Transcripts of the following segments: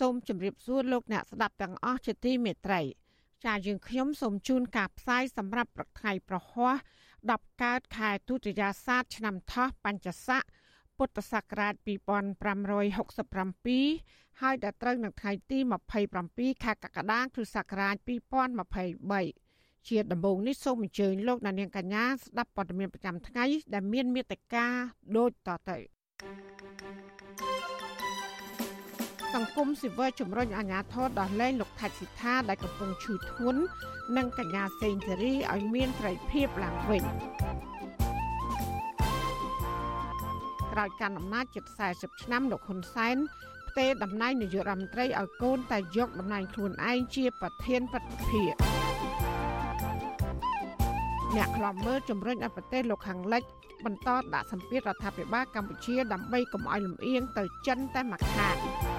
សូមជម្រាបសួរលោកអ្នកស្ដាប់ទាំងអស់ជាទីមេត្រីចាយើងខ្ញុំសូមជូនការផ្សាយសម្រាប់ប្រថ្ងៃប្រហ័ស10កើតខែទុតិយាសាទឆ្នាំថោះបញ្ញស័កពុទ្ធសករាជ2567ហើយដល់ត្រូវនៅថ្ងៃទី27ខែកក្កដាគ្រិស្តសករាជ2023ជាដំបូងនេះសូមអញ្ជើញលោកអ្នកនាងកញ្ញាស្ដាប់ព័ត៌មានប្រចាំថ្ងៃដែលមានមេត្តាដូចតទៅ សង្គមស៊ីវិលជំរុញអាជ្ញាធរដោះលែងលោកថាច់សិដ្ឋាដែលកំពុងឈឺធ្ងន់និងកញ្ញាសេងសេរីឲ្យមានត្រីភាពឡើងវិញក្រោយកាន់អំណាចជិត40ឆ្នាំលោកហ៊ុនសែនផ្ទេរតំណែងនាយករដ្ឋមន្ត្រីឲ្យកូនតែយកតំណែងខ្លួនឯងជាប្រធានប្រតិភិកអ្នកខ្លាំមើលជំរុញឲ្យប្រទេសលោកខាងលិចបន្តដាក់សម្ពាធរដ្ឋាភិបាលកម្ពុជាដើម្បីកុំឲ្យលំអៀងទៅចិនតែមួយខាងសង្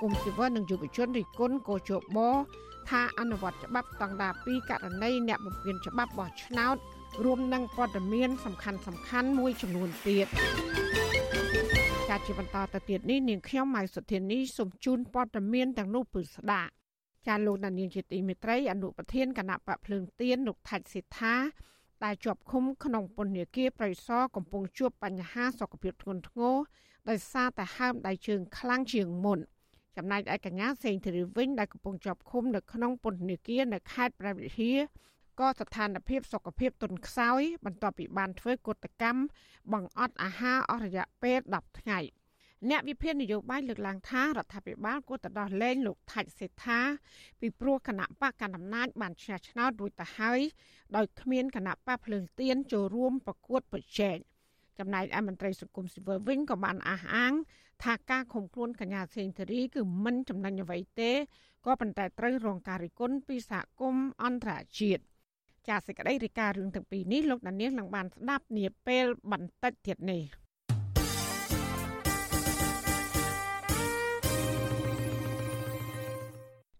គមស៊ីវិលនិងយុវជនរិះគន់កោជបថាអនុវត្តច្បាប់ស្តង់ដារ2ករណីអ្នកបំពេញច្បាប់បោះឆ្នោតរួមនឹងព័ត៌មាន សំខាន់សំខាន់មួយចំនួនទៀតការជាបន្តទៅទៀតនេះនាងខ្ញុំម៉ៃសុធានីសូមជូនព័ត៌មានទាំងនោះពឺស្ដាប់ចាលោកនាងជាទីមេត្រីអនុប្រធានគណៈបកភ្លើងទៀនលោកថាច់សិដ្ឋាដែលជាប់ឃុំក្នុងពន្ធនាគារប្រៃសណកំពុងជួបបញ្ហាសុខភាពធ្ងន់ធ្ងរដោយសារតែហើមដៃជើងខ្លាំងជាងមុន ចំណែកឯកញ្ញាសេងធីរីវិញដែលកំពុងជាប់ឃុំនៅក្នុងពន្ធនាគារនៅខេត្តព្រះវិហារក៏ស្ថានភាពសុខភាពទន់ខ្សោយបន្ទាប់ពីបានធ្វើកុតកម្មបង្អត់អាហារអស់រយៈពេល10ថ្ងៃអ្នកវិភាគនយោបាយលើកឡើងថារដ្ឋាភិបាលគួរតែដោះលែងលោកថាច់សេដ្ឋាពីព្រោះគណៈបកកណ្ដាលអំណាចបានឈ្នះឆ្នោតរួចទៅហើយដោយគ្មានគណៈបកភ្លើងទៀនចូលរួមប្រកួតប្រជែងចំណែកឯមន្ត្រីសង្គមស៊ីវិលវិញក៏បានអះអាង ថាការឃុំខ្លួនកញ្ញាសេងធារីគឺមិនចំណេញអ្វីទេក៏ប៉ុន្តែត្រូវរងការរិះគន់ពីសហគមន៍អន្តរជាតិចាសសេចក្តីរាយការណ៍រឿងទាំងពីរនេះលោកដានៀងនឹងបានស្ដាប់នាពេលបន្តិចទៀតនេះ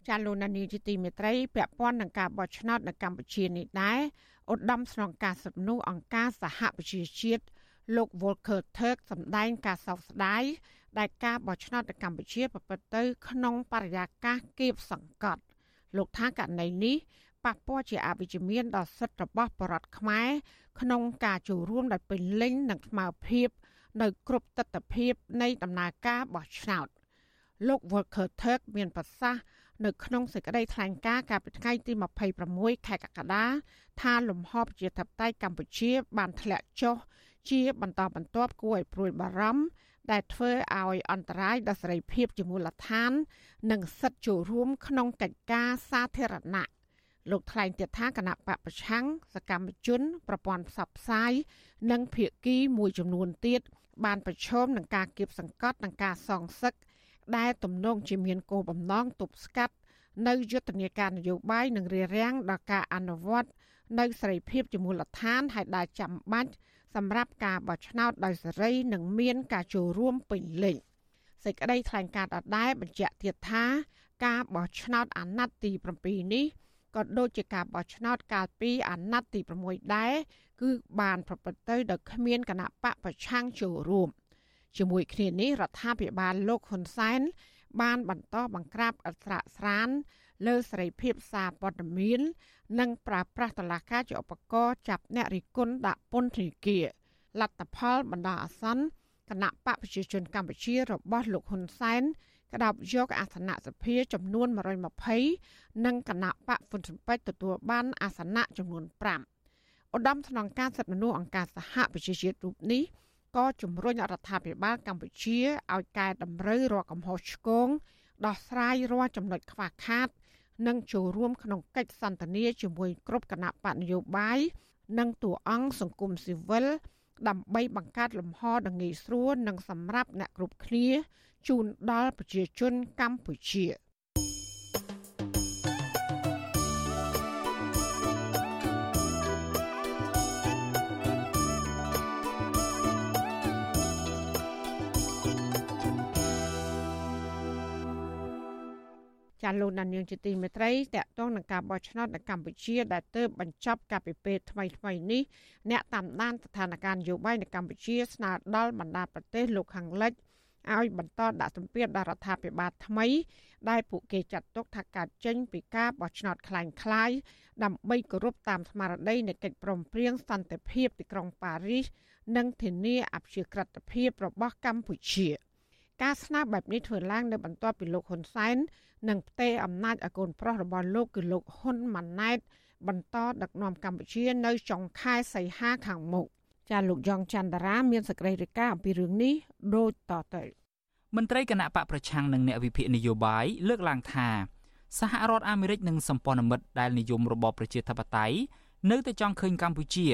ចាលោកណានីជាទីមេត្រីពាក់ព័ន្ធនឹងការបោះឆ្នោតនៅកម្ពុជានេះដែរឧត្តមស្នងការសិទ្ធិមនុស្សអង្គការសហប្រជាជាតិលោក Volker Turk សម្ដែងការសោកស្ដាយ ដែលការបោះឆ្នោតនៅកម្ពុជាប្រព្រឹត្តទៅក្នុងបរិយាកាសគៀបសង្កត់ លោកថាករណីនេះប៉ះពាល់ជាអវិជ្ជមានដល់សិទ្ធិរបស់បរតខ្មែរក្នុងការចូលរួមដោយពេញលេញនិងស្មារភាពនៅគ្រប់ទស្សនវិជ្ជានៃដំណើរការបោះឆ្នោតលោក Volker Turk មានប្រសាសន៍នៅក្នុងសេចក្តីថ្លែងការណ៍កាលពីថ្ងៃទី26ខែកក្កដាថាលំហប្រជាធិបតេយ្យកម្ពុជាបានធ្លាក់ចុះជាបន្តបន្ទាប់គួរឲ្យព្រួយបារម្ភ ដែលធ្វើឲ្យអន្តរាយដល់សេរីភាពជាមូលដ្ឋាន និងសិទ្ធិចូលរួមក្នុងកិច្ចការសាធារណៈលោកថ្លែងទៀតថាគណៈបពប្រឆាំងសកម្មជនប្រព័ន្ធផ្សព្វផ្សាយនិងភាគីមួយចំនួនទៀតបានប្រឈមនឹងការគៀបសង្កត់និងការសងសឹកដែលទំនងជាមានគោលបំណងទប់ស្កាត់នៅយុទ្ធនាការនយោបាយនិងរារាំងដល់ការអនុវត្តនៅសេរីភាពជាមូលដ្ឋានហើយដែលចាំបាច់ សម្រាប់ការបោះឆ្នោតដោយសេរីនិងមានការចូលរួមពេញលេញសេចក្តីថ្លែងការណ៍ដដែលបញ្ជាក់ទៀតថាការបោះឆ្នោតអាណត្តិទី7នេះក៏ដូចជាការបោះឆ្នោតកាលពីអាណត្តិទី6ដែរគឺបានប្រព្រឹត្តទៅដោយគ្មានគណៈបកប្រឆាំងចូលរួមជាមួយគ្នានេះរដ្ឋាភិបាលលោកហ៊ុនសែនបានបន្តបង្ក្រាបអត្រាស្រានលើសេរីភាពសារព័ត៌មាន និងប្រើប្រាស់តឡាការជាឧបករណ៍ចាប់អ្នករិះគន់ដាក់ពន្ធនាគារលទ្ធផលបណ្ដោះអាសន្នគណៈបកប្រជាជនកម្ពុជារបស់លោកហ៊ុនសែនក្តោបយកអាសនៈសភាចំនួន120និងគណៈបកហ្វុនសំពេចទទួលបានអាសនៈចំនួន5ឧត្តមស្នងការសិទ្ធិមនុស្សអង្គការសហប្រជាជាតិរូបនេះក៏ជំរុញរដ្ឋាភិបាលកម្ពុជាឲ្យកែតម្រូវរាល់កំហុសឆ្គងដោះស្រាយរាល់ចំណុចខ្វះខាត និងចូលរួមក្នុងកិច្ចសន្ទនាជាមួយគ្រប់គណៈបកនយោបាយនិងតួអង្គសង្គមស៊ីវិលដើម្បីបង្កើតលំហដ៏ងាយស្រួលនិងសម្រាប់អ្នកគ្រប់គ្នាជូនដល់ប្រជាជនកម្ពុជា។ ចាលោកដានៀងជាទីមេត្រីតកតងនឹងការបោះឆ្នោតនៅកម្ពុជាដែលទើបបញ្ចប់កាលពីពេលថ្មីថ្មីនេះអ្នកតាមដានស្ថានភាពនយោបាយនៅកម្ពុជាស្នើដល់បណ្ដាប្រទេសលោកខាងលិចឲ្យបន្តដាក់សម្ពាធដល់រដ្ឋាភិបាលថ្មី ដែលពួកគេចាត់ទុកថាការចេញពីការបោះឆ្នោតคล้ายៗដើម្បីគោរពតាមស្មារតីនៃកិច្ចព្រមព្រៀងសន្តិភាពទីក្រុងប៉ារីសនិងធានាអព្យាក្រឹតភាពរបស់កម្ពុជា ការស្នើបែបនេះធ្វើឡើងនៅបន្ទាប់ពីលោកហ៊ុនសែននិងផ្ទេរអំណាចឲ្យកូនប្រុសរបស់លោកគឺលោកហ៊ុនម៉ាណែតបន្តដឹកនាំកម្ពុជានៅចុងខែសីហាខាងមុខចាលោកយ៉ងច័ន្ទរា មានសេចក្តីរាយការណ៍អំពីរឿងនេះដូចតទៅមន្ត្រីគណៈបកប្រឆាំងនិងអ្នកវិភាគនយោបាយលើកឡើងថាសហរដ្ឋអាមេរិកនិងសម្ព័ន្ធមិត្តដែលនិយមរបបប្រជាធិបតេយ្យនៅតែចង់ឃើញកម្ពុជា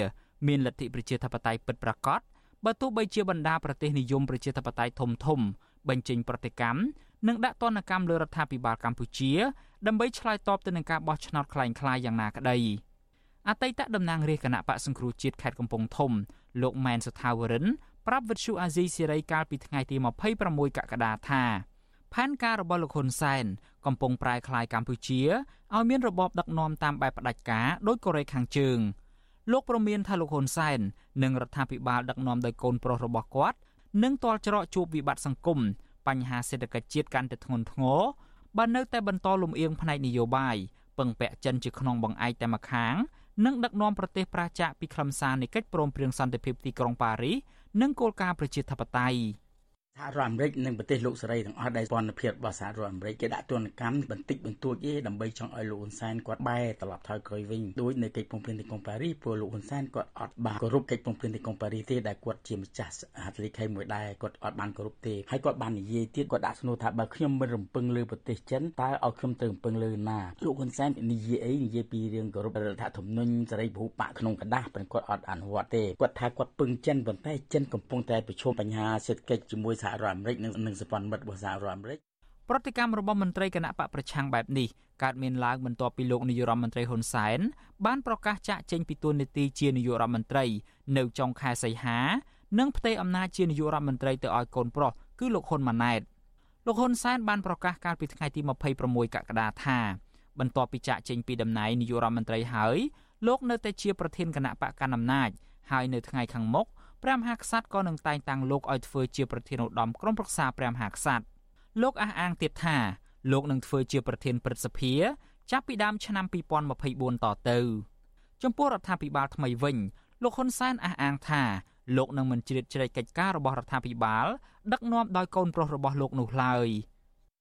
មានលទ្ធិប្រជាធិបតេយ្យពិតប្រាកដបើទោះបីជាបណ្ដាប្រទេសនិយមប្រជាធិបតេយ្យធំធំ បញ្ចេញប្រតិកម្មនិងដាក់ទណ្ឌកម្មលើរដ្ឋាភិបាលកម្ពុជាដើម្បីឆ្លើយតបទៅនឹងការបោះឆ្នោតคล้ายៗយ៉ាងណាក្តីអតីតតំណាងរាជគណៈបកសង្គ្រោះជាតិខេត្តកំពង់ធំលោកម៉ែនសុថាវរិនប្រាប់វិទ្យុអាស៊ីសេរីកាលពីថ្ងៃទី26កក្កដាថាផែនការរបស់លោកហ៊ុនសែនកំពុងប្រែក្លាយកម្ពុជាឲ្យមានរបបដឹកនាំតាមបែបផ្ដាច់ការដោយកូរ៉េខាងជើងលោកប្រមានថាលោកហ៊ុនសែននិងរដ្ឋាភិបាលដឹកនាំដោយកូនប្រុសរបស់គាត់ នឹងទាល់ច្រកជួបវិបត្តិសង្គមបញ្ហាសេដ្ឋកិច្ចជាតិកាន់តែធ្ងន់ធ្ងរបើនៅតែបន្តលំអៀងផ្នែកនយោបាយពឹងពាក់ចិនជាក្នុងបង្អែកតែម្ខាងនិងដឹកនាំប្រទេសប្រជាពីខ្លឹមសារនៃកិច្ចព្រមព្រៀងសន្តិភាពទីក្រុងប៉ារីសនិងគោលការណ៍ប្រជាធិបតេយ្យ សហរដ្ឋអាមេរិកនិងប្រទេសលោកសេរីទាំងអស់ដែលព័ន្ធភាពរបស់សហរដ្ឋអាមេរិកគេដាក់ទណ្ឌកម្មបន្តិចបន្តួចទេដើម្បីចង់ឲ្យលោកហ៊ុនសែនគាត់បែរត្រឡប់ថយក្រោយវិញដោយនៅកិច្ចព្រមព្រៀងទីក្រុងប៉ារីសព្រោះលោកហ៊ុនសែនគាត់អត់បានគោរពកិច្ចព្រមព្រៀងទីក្រុងប៉ារីសទេដែលគាត់ជាម្ចាស់ហត្ថលេខីមួយដែរគាត់អត់បានគោរពទេហើយគាត់បាននិយាយទៀតគាត់ដាក់ស្នូថាបើខ្ញុំមិនរំពឹងលើប្រទេសចិនតើឲ្យខ្ញុំទៅរំពឹងលើណាលោកហ៊ុនសែននិយាយអីនិយាយពីរឿងគោរពរដ្ឋធម្មនុញ្ញសេរីពហុបកក្នុងกระดาษប៉ុន្តែគាត់អត់អនុវត្តទេគាត់ថាគាត់ពឹងចិនប៉ុន្តែចិនកំពុងតែប្រឈមបញ្ហាសេដ្ឋកិច្ចជាមួយ សហរដ្ឋអាមេរិកនិងនិងសម្ព័ន្ធមិត្តរបស់សហរដ្ឋអាមេរិកប្រតិកម្មរបស់មន្ត្រីគណៈបកប្រឆាំងបែបនេះកើតមានឡើងបន្ទាប់ពីលោកនាយរដ្ឋមន្ត្រីហ៊ុនសែនបានប្រកាសចាក់ចេញពីតួនាទីជានាយករដ្ឋមន្ត្រី នៅចុងខែសីហានិងផ្ទេរអំណាចជានាយករដ្ឋមន្ត្រីទៅឲ្យកូនប្រុសគឺលោកហ៊ុនម៉ាណែតលោកហ៊ុនសែនបានប្រកាសកាលពីថ្ងៃទី26កក្កដាថាបន្ទាប់ពីចាក់ចេញពីតំណែងនាយករដ្ឋមន្ត្រីហើយលោកនៅតែជាប្រធានគណៈបកកណ្ដាលអំណាចហើយនៅថ្ងៃខាងមុខ ព្រះមហាក្សត្រក៏នឹងតែងតាំងលោកឲ្យធ្វើជាប្រធានឧត្តមក្រុមប្រឹក្សាព្រះមហាក្សត្រលោកអះអាងទៀតថាលោកនឹងធ្វើជាប្រធានព្រឹទ្ធសភា ចាប់ពីដើមឆ្នាំ2024តទៅ ចំពោះរដ្ឋាភិបាលថ្មីវិញលោកហ៊ុនសែនអះអាងថាលោកនឹងមិនជ្រៀតជ្រែកកិច្ចការរបស់រដ្ឋាភិបាល ដឹកនាំដោយកូនប្រុសរបស់លោកនោះឡើយ។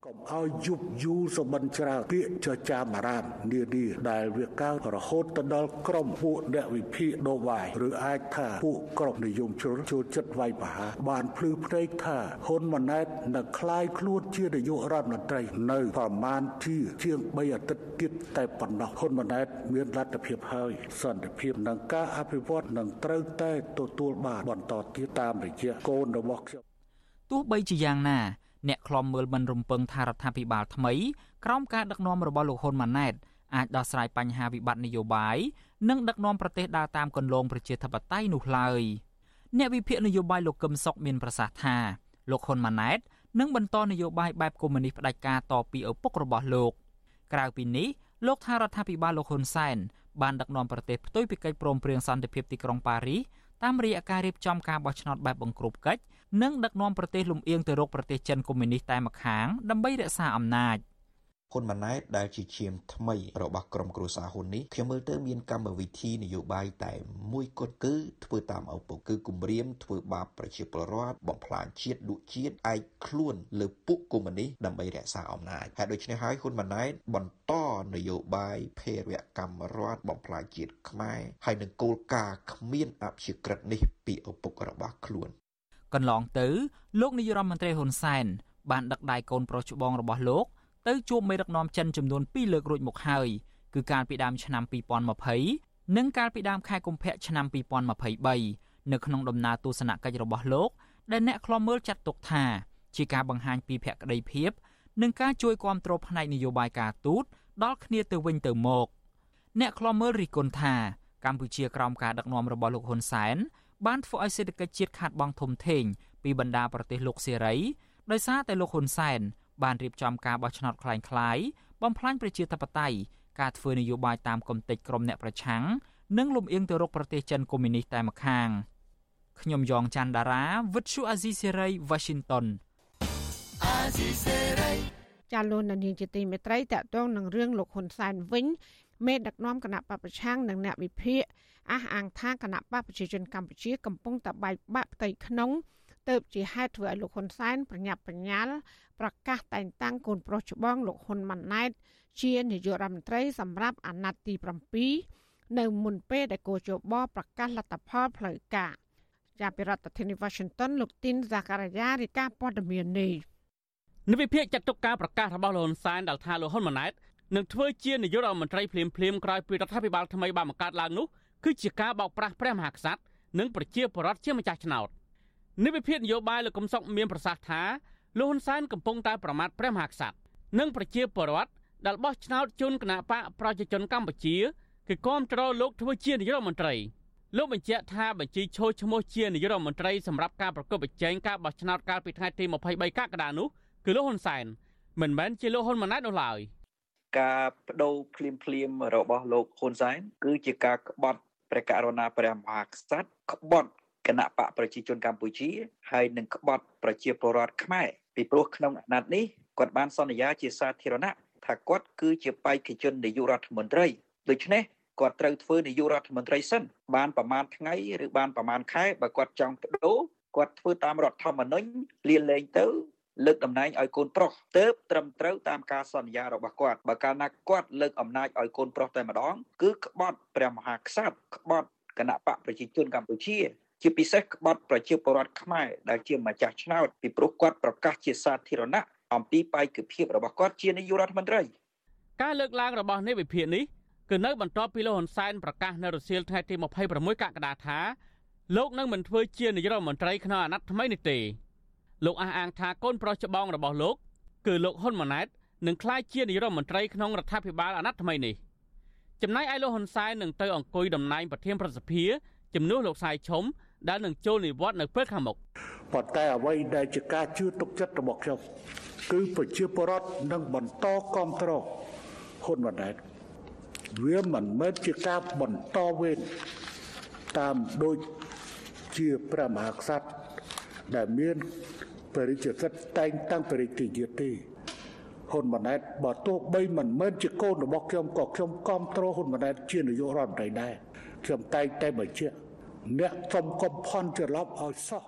កុំឲ្យយប់យូរសបិនច្រើនពាក្យចចាមអារាមនានាដែលវាកើតរហូតទៅដល់ក្រុមពួកអ្នកវិភាគនយោបាយឬអាចថាពួកក្រុមនិយមជនចូលចិត្តវាយប្រហារបានភ្លឺភ្នែកថាហ៊ុនម៉ាណែតនឹងคลายខ្លួនជានាយករដ្ឋមន្ត្រីនៅប្រមាណជាជាង3អាទិត្យទៀតតែប៉ុណ្ណោះហ៊ុនម៉ាណែតមានលទ្ធភាពហើយសន្តិភាពនិងការអភិវឌ្ឍនឹងត្រូវតែទទួលបានបន្តទៀតតាមរយៈកូនរបស់ខ្ញុំទោះបីជាយ៉ាងណា អ្នកខ្លំមើលមិនរំពឹងថារដ្ឋាភិបាលថ្មីក្រោមការដឹកនាំរបស់លោកហ៊ុនម៉ាណែតអាចដោះស្រាយបញ្ហាវិបត្តិនយោបាយនិងដឹកនាំប្រទេសដើរតាមគន្លងប្រជាធិបតេយ្យនោះឡើយអ្នកវិភាគនយោបាយលោកកឹមសុខមានប្រសាសន៍ថាលោកហ៊ុនម៉ាណែតនឹងបន្តនយោបាយបែបកុម្មុយនីសផ្ដាច់ការតពីឪពុករបស់លោកក្រៅពីនេះលោកថារដ្ឋាភិបាលលោកហ៊ុនសែនបានដឹកនាំប្រទេសផ្ទុយពីកិច្ចព្រមព្រៀងសន្តិភាពទីក្រុងប៉ារីសតាមរយៈការរៀបចំការបោះឆ្នោតបែបបង្ក្រប់កិច្ច និងដឹកនាំប្រទេសលំអៀងទៅរកប្រទេសចិនកុម្មុយនីសតែម្ខាងដើម្បីរក្សាអំណាចហ៊ុនម៉ាណែតដែលជាឈាមថ្មីរបស់ក្រុមគ្រួសារហ៊ុននេះខ្ញុំមើលទៅមានកម្មវិធីនយោបាយតែមួយគត់គឺធ្វើតាមឪពុកគឺគម្រាមធ្វើបាបប្រជាពលរដ្ឋបំផ្លាញជាតិលួចជាតិឯកខ្លួនលើពួកកុម្មុយនីសដើម្បីរក្សាអំណាចហើយដូច្នេះហើយហ៊ុនម៉ាណែតបន្តនយោបាយភេរវកម្មរដ្ឋបំផ្លាញជាតិខ្មែរហើយនឹងគោលការណ៍គ្មានអព្យាក្រឹតនេះពីឪពុករបស់ខ្លួន កន្លងទៅលោកនាយរដ្ឋមន្ត្រីហ៊ុនសែនបានដឹកដៃកូនប្រុសច្បងរបស់លោកទៅជួបមេដឹកនាំចិនចំនួន2លើករួចមកហើយគឺកាលពីដើមឆ្នាំ2020និងកាលពីដើមខែកុម្ភៈឆ្នាំ2023នៅក្នុងដំណើរទស្សនកិច្ចរបស់លោកដែលអ្នកខ្លំមើលចាត់ទុកថាជាការបង្ហាញពីភក្តីភាពនិងការជួយគាំទ្រផ្នែកនយោបាយការទូតដល់គ្នាទៅវិញទៅមក អ្នកខ្លំមើលរិះគន់ថាកម្ពុជាក្រោមការដឹកនាំរបស់លោកហ៊ុនសែន បានធ្វើឲ្យសេដ្ឋកិច្ចជាតិខាត់បងធំធេងពីបណ្ដាប្រទេសលោកសេរីដោយសារតែលោកហ៊ុនសែនបានរៀបចំការបោះឆ្នោតคล้ายៗបំផ្លាញប្រជាធិបតេយ្យការធ្វើនយោបាយតាមគំនិតក្រុមអ្នកប្រឆាំងនិងលំអៀងទៅរកប្រទេសចិនកុម្មុយនីសតែម្ខាងខ្ញុំយ៉ងច័ន្ទដារាវិទ្យុអាស៊ីសេរី Washington អាស៊ីសេរីចាលោកនាងជាទីមេត្រីតកតងនឹងរឿងលោកហ៊ុនសែនវិញ មេដឹកនាំគណៈបពប្រឆាំងនិងអ្នកវិភាគអះអាងថាគណៈបកប្រជាជនកម្ពុជាកំពុងតែបែកបាក់ផ្ទៃក្នុងទៅជាហេតុធ្វើឲ្យលោកហ៊ុនសែនប្រញាប់ប្រញាល់ប្រកាសតែងតាំងកូនប្រុសច្បងលោកហ៊ុនម៉ាណែតជានាយករដ្ឋមន្ត្រីសម្រាប់អាណត្តិទី7នៅមុនពេលដែលកោជបប្រកាសលទ្ធផលផ្លូវការជាប្រធានាធិបតី Washington លោកទីនហ្សាការីយ៉ារាយការណ៍ព័ត៌មាននេះនិវិភាគចាត់ទុកការប្រកាសរបស់លោកហ៊ុនសែនដែលថាលោកហ៊ុនម៉ាណែត នឹងធ្វើជានាយករដ្ឋមន្ត្រីភ្លាមភ្លាមក្រោយពីរដ្ឋាភិបាលថ្មីបានបង្កើតឡើងនោះគឺជាការបោកប្រាស់ព្រះមហាក្សត្រនិងប្រជាពលរដ្ឋជាម្ចាស់ឆ្នោតនិវិភាគនយោបាយលោកកំសុកមានប្រសាសន៍ថាលោកហ៊ុនសែនកំពុងតែប្រមាថព្រះមហាក្សត្រនិងប្រជាពលរដ្ឋដែលបោះឆ្នោតជូនគណៈបកប្រជាជនកម្ពុជាគឺគាំទ្រលោកធ្វើជានាយករដ្ឋមន្ត្រីលោកបញ្ជាក់ថាបញ្ជីឈោឈ្មោះជានាយករដ្ឋមន្ត្រីសម្រាប់ការប្រកបប្រជែងការបោះឆ្នោតកាលពីថ្ងៃទី23កក្កដានោះគឺលោកហ៊ុនសែនមិនមែនជាលោកហ៊ុនម៉ាណែតនោះឡើយ ការបដូរភ្លាមភ្លាមរបស់លោកហ៊ុនសែនគឺជាការក្បត់ព្រះករុណាព្រះមហាក្សត្រក្បត់គណៈបកប្រជាជនកម្ពុជាហើយនឹងក្បត់ប្រជាពលរដ្ឋខ្មែរពីព្រោះក្នុងអាណត្តិនេះគាត់បានសន្យាជាសាធារណៈថាគាត់គឺជាបេក្ខជននាយករដ្ឋមន្ត្រីដូច្នេះគាត់ត្រូវធ្វើនាយករដ្ឋមន្ត្រីសិនបានប្រមាណថ្ងៃឬបានប្រមាណខែបើគាត់ចង់បដូរគាត់ធ្វើតាមរដ្ឋធម្មនុញ្ញលាលែងទៅ លើកតំណែងឲ្យកូនប្រុសទៅត្រឹមត្រូវតាមការសន្យារបស់គាត់បើកាលណាគាត់លើកអំណាចឲ្យកូនប្រុសតែម្ដង គឺក្បត់ព្រះមហាក្សត្រក្បត់គណៈបកប្រជាជនកម្ពុជាជាពិសេសក្បត់ប្រជាពលរដ្ឋខ្មែរដែលជាម្ចាស់ឆ្នោតពីព្រោះគាត់ប្រកាសជាសាធារណៈអំពីបេក្ខភាពរបស់គាត់ជានាយករដ្ឋមន្ត្រីការលើកឡើងរបស់នេះវិភាគនេះគឺនៅបន្ទាប់ពីលោកហ៊ុនសែនប្រកាសនៅរសៀលថ្ងៃទី26កក្កដាថាលោកនឹងមិនធ្វើជានាយករដ្ឋមន្ត្រីក្នុងអាណត្តិថ្មីនេះទេ លោកអះអាងថាកូនប្រុសច្បងរបស់លោកគឺលោកហ៊ុនម៉ាណែតនឹងក្លាយជានាយករដ្ឋមន្ត្រីក្នុងរដ្ឋាភិបាលអាណត្តិថ្មីនេះចំណែកឯលោកហ៊ុនសែននឹងទៅអង្គុយតំណែងប្រធានប្រសិទ្ធិជំនួសលោកសាយឈុំដែលនឹងចូលនិវត្តន៍នៅពេលខាងមុខប៉ុន្តែអ្វីដែលជាការជឿទុកចិត្តរបស់ខ្ញុំគឺប្រជាពលរដ្ឋនឹងបន្តគ្រប់គ្រងហ៊ុនម៉ាណែតវាមិនមែនជាការបន្តវេនតាមដូចជាព្រះមហាក្សត្រដែលមាន បរិជាសិទ្ធតែងតាំងបរិទាយាទេហ៊ុនម៉ាណែតបើទោះបីមិនមែនជាកូនរបស់ខ្ញុំក៏ខ្ញុំគ្រប់គ្រងហ៊ុនម៉ាណែតជានាយករដ្ឋមន្ត្រីដែរខ្ញុំតែងតែបញ្ជាក់អ្នកសំកំផន់ច្រឡប់ឲ្យសោះ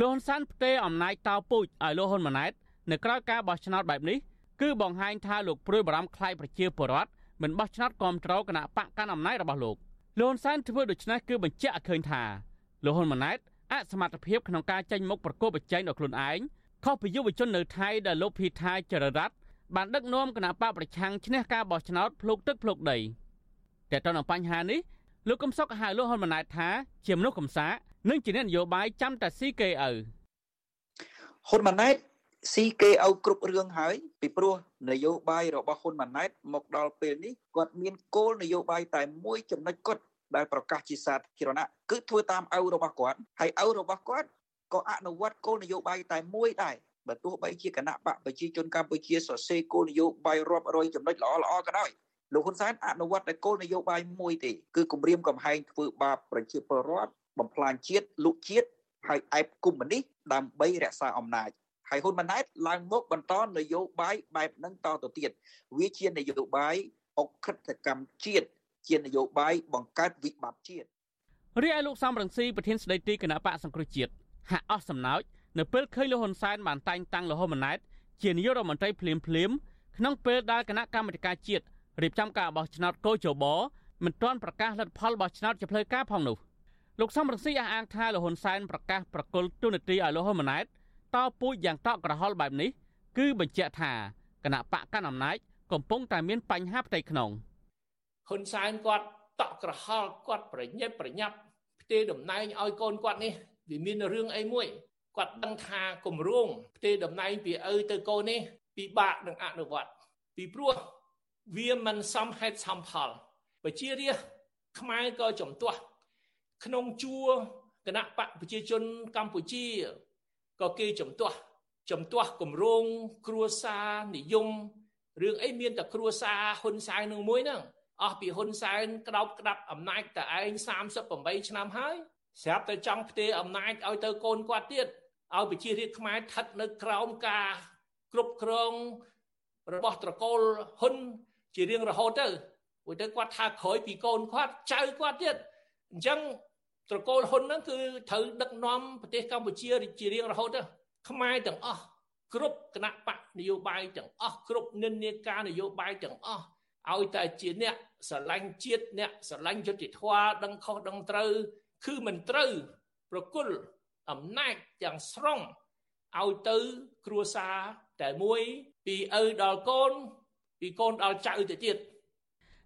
លោកហ៊ុនសានផ្ទេរអំណាចតោពូជឲ្យលោកហ៊ុនម៉ាណែតនៅក្រៅការបោះឆ្នោតបែបនេះគឺបង្ហាញថាលោកព្រួយបារម្ភខ្លាយប្រជាពលរដ្ឋមិនបោះឆ្នោតគ្រប់គ្រងគណៈបកកាន់អំណាចរបស់លោកលោកហ៊ុនសែនធ្វើដូច្នេះគឺបញ្ជាក់ឲ្យឃើញថាលោកហ៊ុនម៉ាណែត អសមត្ថភាពក្នុងការចេញមុខប្រកបប្រជែងដល់ខ្លួនឯងខុសពីយុវជននៅថៃដែលលោកភីថាចររ័ត្នបានដឹកនាំគណៈបកប្រឆាំងឈ្នះការបោះឆ្នោតភ្លុកទឹកភ្លុកដីតែទៅនឹងបញ្ហានេះលោកកំសុកហៅលោកហ៊ុនម៉ាណែតថាជាមនុស្សកំសាកនិងជាអ្នកនយោបាយចាំតែស៊ីគេឪហ៊ុនម៉ាណែតស៊ីគេឪគ្រប់រឿងហើយពីព្រោះនយោបាយរបស់ហ៊ុនម៉ាណែតមកដល់ពេលនេះគាត់មានគោលនយោបាយតែមួយចំណុចគាត់ ដែលប្រកាសជាសាធារណៈគឺធ្វើតាមឪរបស់គាត់ហើយឪរបស់គាត់ក៏អនុវត្តគោលនយោបាយតែមួយដែរបើទោះបីជាគណៈបកប្រជាជនកម្ពុជាសរសេរគោលនយោបាយរាប់រយចំណុចល្អល្អក៏ដោយលោកហ៊ុនសែនអនុវត្តតែគោលនយោបាយមួយទេគឺគម្រាមកំហែងធ្វើបាបប្រជាពលរដ្ឋបំផ្លាញជាតិលុកជាតិហើយអែបគុំនេះដើម្បីរក្សាអំណាចហើយហ៊ុនម៉ាណែតឡើងមកបន្តនយោបាយបែបហ្នឹងតទៅទៀតវាជានយោបាយអុកក្រិតកម្មជាតិ ជានយោបាយបង្កើតវិបត្តិជាតិរីឯលោកសំរងស៊ីប្រធានស្ដីទីគណៈបកសង្គ្រោះជាតិហាក់អស់សំណោចនៅពេលឃើញលោកហ៊ុនសែនបានតែងតាំងលោកហ៊ុនម៉ាណែតជានាយករដ្ឋមន្ត្រីភ្លាមភ្លាមក្នុងពេលដែលគណៈកម្មាធិការជាតិរៀបចំការបោះឆ្នោតកោជបមិនទាន់ប្រកាសលទ្ធផលបោះឆ្នោតជាផ្លូវការផងនោះលោកសំរងស៊ីអះអាងថាលោកហ៊ុនសែនប្រកាសប្រកុលទូនាទីឲ្យលោកហ៊ុនម៉ាណែតតពូជយ៉ាងតក់ក្រហល់បែបនេះគឺបញ្ជាក់ថាគណៈបកកណ្ដាលអំណាចកំពុងតែមានបញ្ហាផ្ទៃក្នុង ហ៊ុនសែនគាត់តក់ក្រហល់គាត់ប្រញាប់ប្រញាប់ផ្ទេរតំណែងឲ្យកូនគាត់នេះវាមានរឿងអីមួយគាត់ដឹងថាគម្រោងផ្ទេរតំណែងពីឪទៅកូននេះពិបាកនឹងអនុវត្តពីព្រោះវាមិនសមហេតុសមផលប្រជារាស្ត្រខ្មែរក៏ចំទាស់ក្នុងជួរគណៈបកប្រជាជនកម្ពុជាក៏គេចំទាស់ចំទាស់គម្រោងគ្រួសារនិយមរឿងអីមានតែគ្រួសារហ៊ុនសែននឹងមួយហ្នឹង អស់ពីហ៊ុនសែនក្តោបក្តាប់អំណាចតែឯង38ឆ្នាំហើយស្រាប់តែចង់ផ្ទេរអំណាចឲ្យទៅកូនគាត់ទៀតឲ្យប្រជារាស្ត្រខ្មែរស្ថិតនៅក្រោមការគ្រប់គ្រងរបស់ត្រកូលហ៊ុនជារៀងរហូតទៅព្រោះទៅគាត់ថាក្រោយពីកូនគាត់ចៅគាត់ទៀតអញ្ចឹងត្រកូលហ៊ុនហ្នឹងគឺត្រូវដឹកនាំប្រទេសកម្ពុជាជារៀងរហូតទៅខ្មែរទាំងអស់គ្រប់គណៈបកនយោបាយទាំងអស់គ្រប់និន្នាការនយោបាយទាំងអស់ ឲ្យតែជាអ្នកស្រឡាញ់ជាតិអ្នកស្រឡាញ់យុត្តិធម៌ដឹងខុសដឹងត្រូវ គឺមិនត្រូវ ប្រគល់អំណាចទាំងស្រុងឲ្យទៅគ្រួសារតែមួយ ពីឪដល់កូន ពីកូនដល់ចៅទៅទៀត